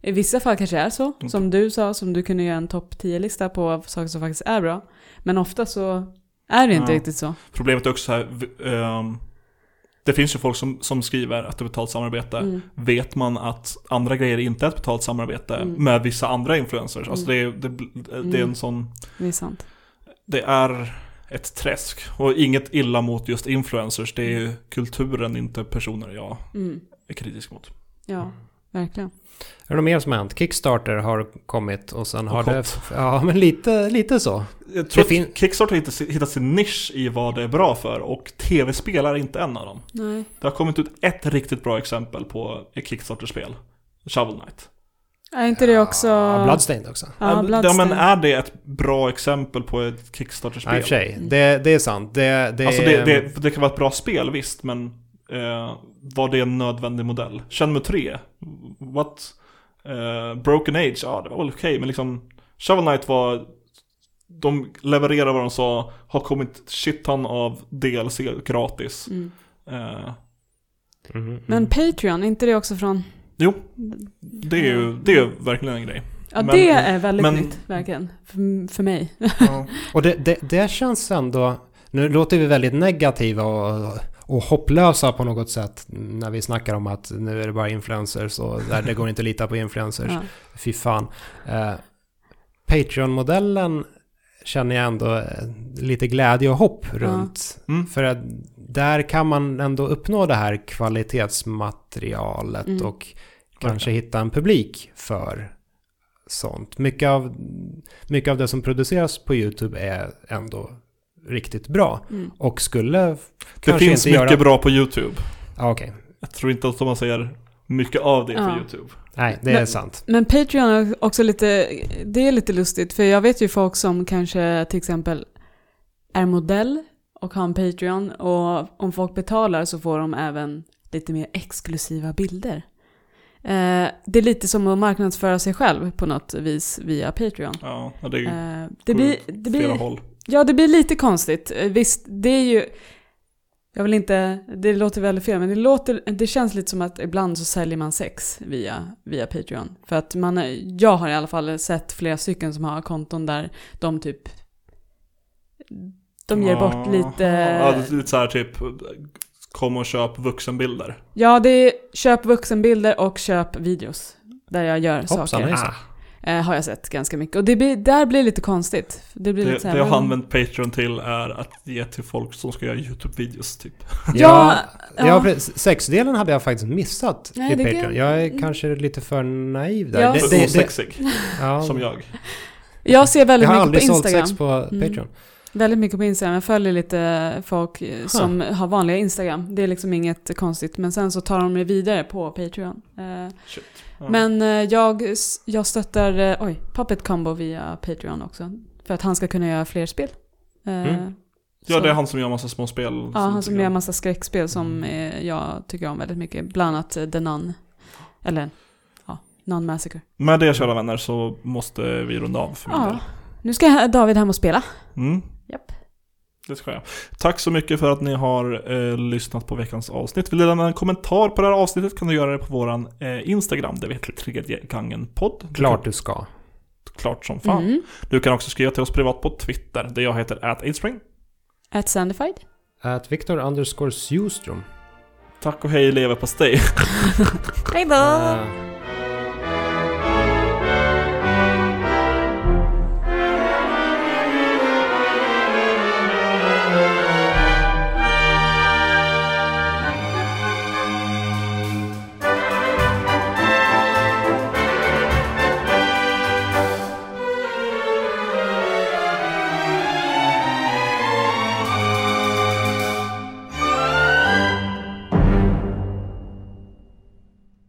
[SPEAKER 3] I vissa fall kanske det är så,
[SPEAKER 1] Mm.
[SPEAKER 3] som du sa, som du kunde göra en topp 10-lista på saker som faktiskt är bra. Men ofta så är det inte
[SPEAKER 1] Ja.
[SPEAKER 3] riktigt så.
[SPEAKER 1] Problemet är också här, ehm, det finns ju folk som, som skriver att det är betalt samarbete.
[SPEAKER 3] Mm.
[SPEAKER 1] Vet man att andra grejer inte är ett betalt samarbete
[SPEAKER 3] Mm.
[SPEAKER 1] med vissa andra influencers. Alltså det, är, det, det är en
[SPEAKER 3] Mm.
[SPEAKER 1] sån,
[SPEAKER 3] Det är sant.
[SPEAKER 1] det är ett träsk. Och inget illa mot just influencers, det är ju kulturen, inte personer jag
[SPEAKER 3] Mm.
[SPEAKER 1] är kritisk mot.
[SPEAKER 3] Ja, verkligen.
[SPEAKER 2] Är det något mer som har hänt? Kickstarter har kommit och sen har
[SPEAKER 1] Och
[SPEAKER 2] det... Ja, men lite, lite så.
[SPEAKER 1] Jag tror
[SPEAKER 2] fin-
[SPEAKER 1] att Kickstarter har hittat, hittat sin nisch i vad det är bra för och tv-spel är inte en av dem.
[SPEAKER 3] Nej.
[SPEAKER 1] Det har kommit ut ett riktigt bra exempel på ett Kickstarter-spel. Shovel Knight.
[SPEAKER 3] Är inte det också...
[SPEAKER 2] Ja, Bloodstained också.
[SPEAKER 3] Ja,
[SPEAKER 1] ja, men
[SPEAKER 3] Bloodstained.
[SPEAKER 1] är det ett bra exempel på ett Kickstarter-spel?
[SPEAKER 2] i och för sig. Det, det är sant. Det, det,
[SPEAKER 1] Alltså det, det, det kan vara ett bra spel, visst, men eh, var det en nödvändig modell? Shenmue 3? What? Eh, Broken Age? Ja, det var väl okej, men liksom Shovel Knight var... De levererade vad de sa, har kommit shitton av DLC gratis.
[SPEAKER 3] Mm.
[SPEAKER 1] Eh,
[SPEAKER 2] Mhm,
[SPEAKER 3] Men
[SPEAKER 2] mm.
[SPEAKER 3] Patreon, är inte det också från...
[SPEAKER 1] jo, det är ju det är ju verkligen en grej.
[SPEAKER 3] Ja,
[SPEAKER 1] Men-
[SPEAKER 3] det är väldigt
[SPEAKER 1] men-
[SPEAKER 3] nytt, verkligen. För, för mig.
[SPEAKER 2] Och det, det, det känns ändå... Nu låter vi väldigt negativa och, och hopplösa på något sätt när vi snackar om att nu är det bara influencers och där det går inte att lita på influencers.
[SPEAKER 3] Ja.
[SPEAKER 2] Fy fan. Eh, Patreon-modellen känner jag ändå eh, lite glädje och hopp runt.
[SPEAKER 1] Mm.
[SPEAKER 2] För att där kan man ändå uppnå det här kvalitetsmaterialet
[SPEAKER 3] Mm.
[SPEAKER 2] och kanske hitta en publik för sånt. Mycket av, mycket av det som produceras på YouTube är ändå riktigt bra.
[SPEAKER 3] Mm.
[SPEAKER 2] Och skulle
[SPEAKER 1] Det finns
[SPEAKER 2] inte
[SPEAKER 1] mycket
[SPEAKER 2] göra...
[SPEAKER 1] bra på YouTube.
[SPEAKER 2] Ja, okej.
[SPEAKER 1] Jag tror inte att man säger mycket av det på
[SPEAKER 3] Ja.
[SPEAKER 1] YouTube.
[SPEAKER 2] Nej, det är
[SPEAKER 3] Men-
[SPEAKER 2] sant.
[SPEAKER 3] Men Patreon är också lite, det är lite lustigt för jag vet ju folk som kanske till exempel är modell och har en Patreon och om folk betalar så får de även lite mer exklusiva bilder. Eh, det är lite som att marknadsföra sig själv på något vis via Patreon.
[SPEAKER 1] Ja, det är
[SPEAKER 3] Eh, det blir, det
[SPEAKER 1] flera
[SPEAKER 3] blir,
[SPEAKER 1] håll.
[SPEAKER 3] Ja, det blir lite konstigt. Eh, Visst, det är ju... Jag vill inte, det låter väldigt fel, men det, låter, det känns lite som att ibland så säljer man sex via, via Patreon. För att man, jag har i alla fall sett flera stycken som har konton där de typ, de ger bort lite...
[SPEAKER 1] Ja, lite så här typ, kom och köp vuxenbilder.
[SPEAKER 3] Ja, det är köp vuxenbilder och köp videos. Där jag gör
[SPEAKER 2] Hoppsan
[SPEAKER 3] saker. Eh, har jag sett ganska mycket. Och det blir, där blir det lite konstigt. Det blir
[SPEAKER 1] Det,
[SPEAKER 3] lite
[SPEAKER 1] det jag har använt Patreon till är att ge till folk som ska göra YouTube-videos typ.
[SPEAKER 3] Ja,
[SPEAKER 2] Ja,
[SPEAKER 3] ja.
[SPEAKER 2] sexdelen hade jag faktiskt missat
[SPEAKER 3] Nej,
[SPEAKER 2] i
[SPEAKER 3] det kan-
[SPEAKER 2] Patreon. Jag är kanske lite för naiv där.
[SPEAKER 3] Ja.
[SPEAKER 2] Det, det, det,
[SPEAKER 1] osexig,
[SPEAKER 2] ja.
[SPEAKER 1] som jag.
[SPEAKER 3] Jag ser väldigt
[SPEAKER 2] Jag har
[SPEAKER 3] mycket på
[SPEAKER 2] aldrig sålt
[SPEAKER 3] Instagram.
[SPEAKER 2] sex på
[SPEAKER 3] Mm.
[SPEAKER 2] Patreon.
[SPEAKER 3] Väldigt mycket på Instagram. Jag följer lite folk eh, som har vanliga Instagram. Det är liksom inget konstigt. Men sen så tar de det vidare på Patreon. Eh,
[SPEAKER 1] Shit.
[SPEAKER 3] Men eh, jag, jag stöttar eh, oj, Puppet Combo via Patreon också. För att han ska kunna göra fler spel. Eh,
[SPEAKER 2] Mm.
[SPEAKER 1] ja, det är han som gör massa små spel.
[SPEAKER 3] Ja, han som gör massa skräckspel som eh, jag tycker om väldigt mycket. Bland annat The Nun. Eller, ja, Nun Massacre.
[SPEAKER 1] Med det kära vänner så måste vi runda av för min
[SPEAKER 3] Ja.
[SPEAKER 1] del.
[SPEAKER 3] Nu ska David hem och spela.
[SPEAKER 1] Mm.
[SPEAKER 3] Japp.
[SPEAKER 1] Det ska jag. Tack så mycket för att ni har eh, lyssnat på veckans avsnitt. Vill du lämna en kommentar på det här avsnittet kan du göra det på våran eh, Instagram, där vi heter Tredje Gangen Podd.
[SPEAKER 2] Klart du ska.
[SPEAKER 1] Klart som fan.
[SPEAKER 3] Mm.
[SPEAKER 1] Du kan också skriva till oss privat på Twitter, där jag heter atspring.
[SPEAKER 3] At Sandified.
[SPEAKER 2] Att Victor underscore Sjustrom.
[SPEAKER 1] Tack och hej leverpastej.
[SPEAKER 3] Hej då!
[SPEAKER 2] Eh,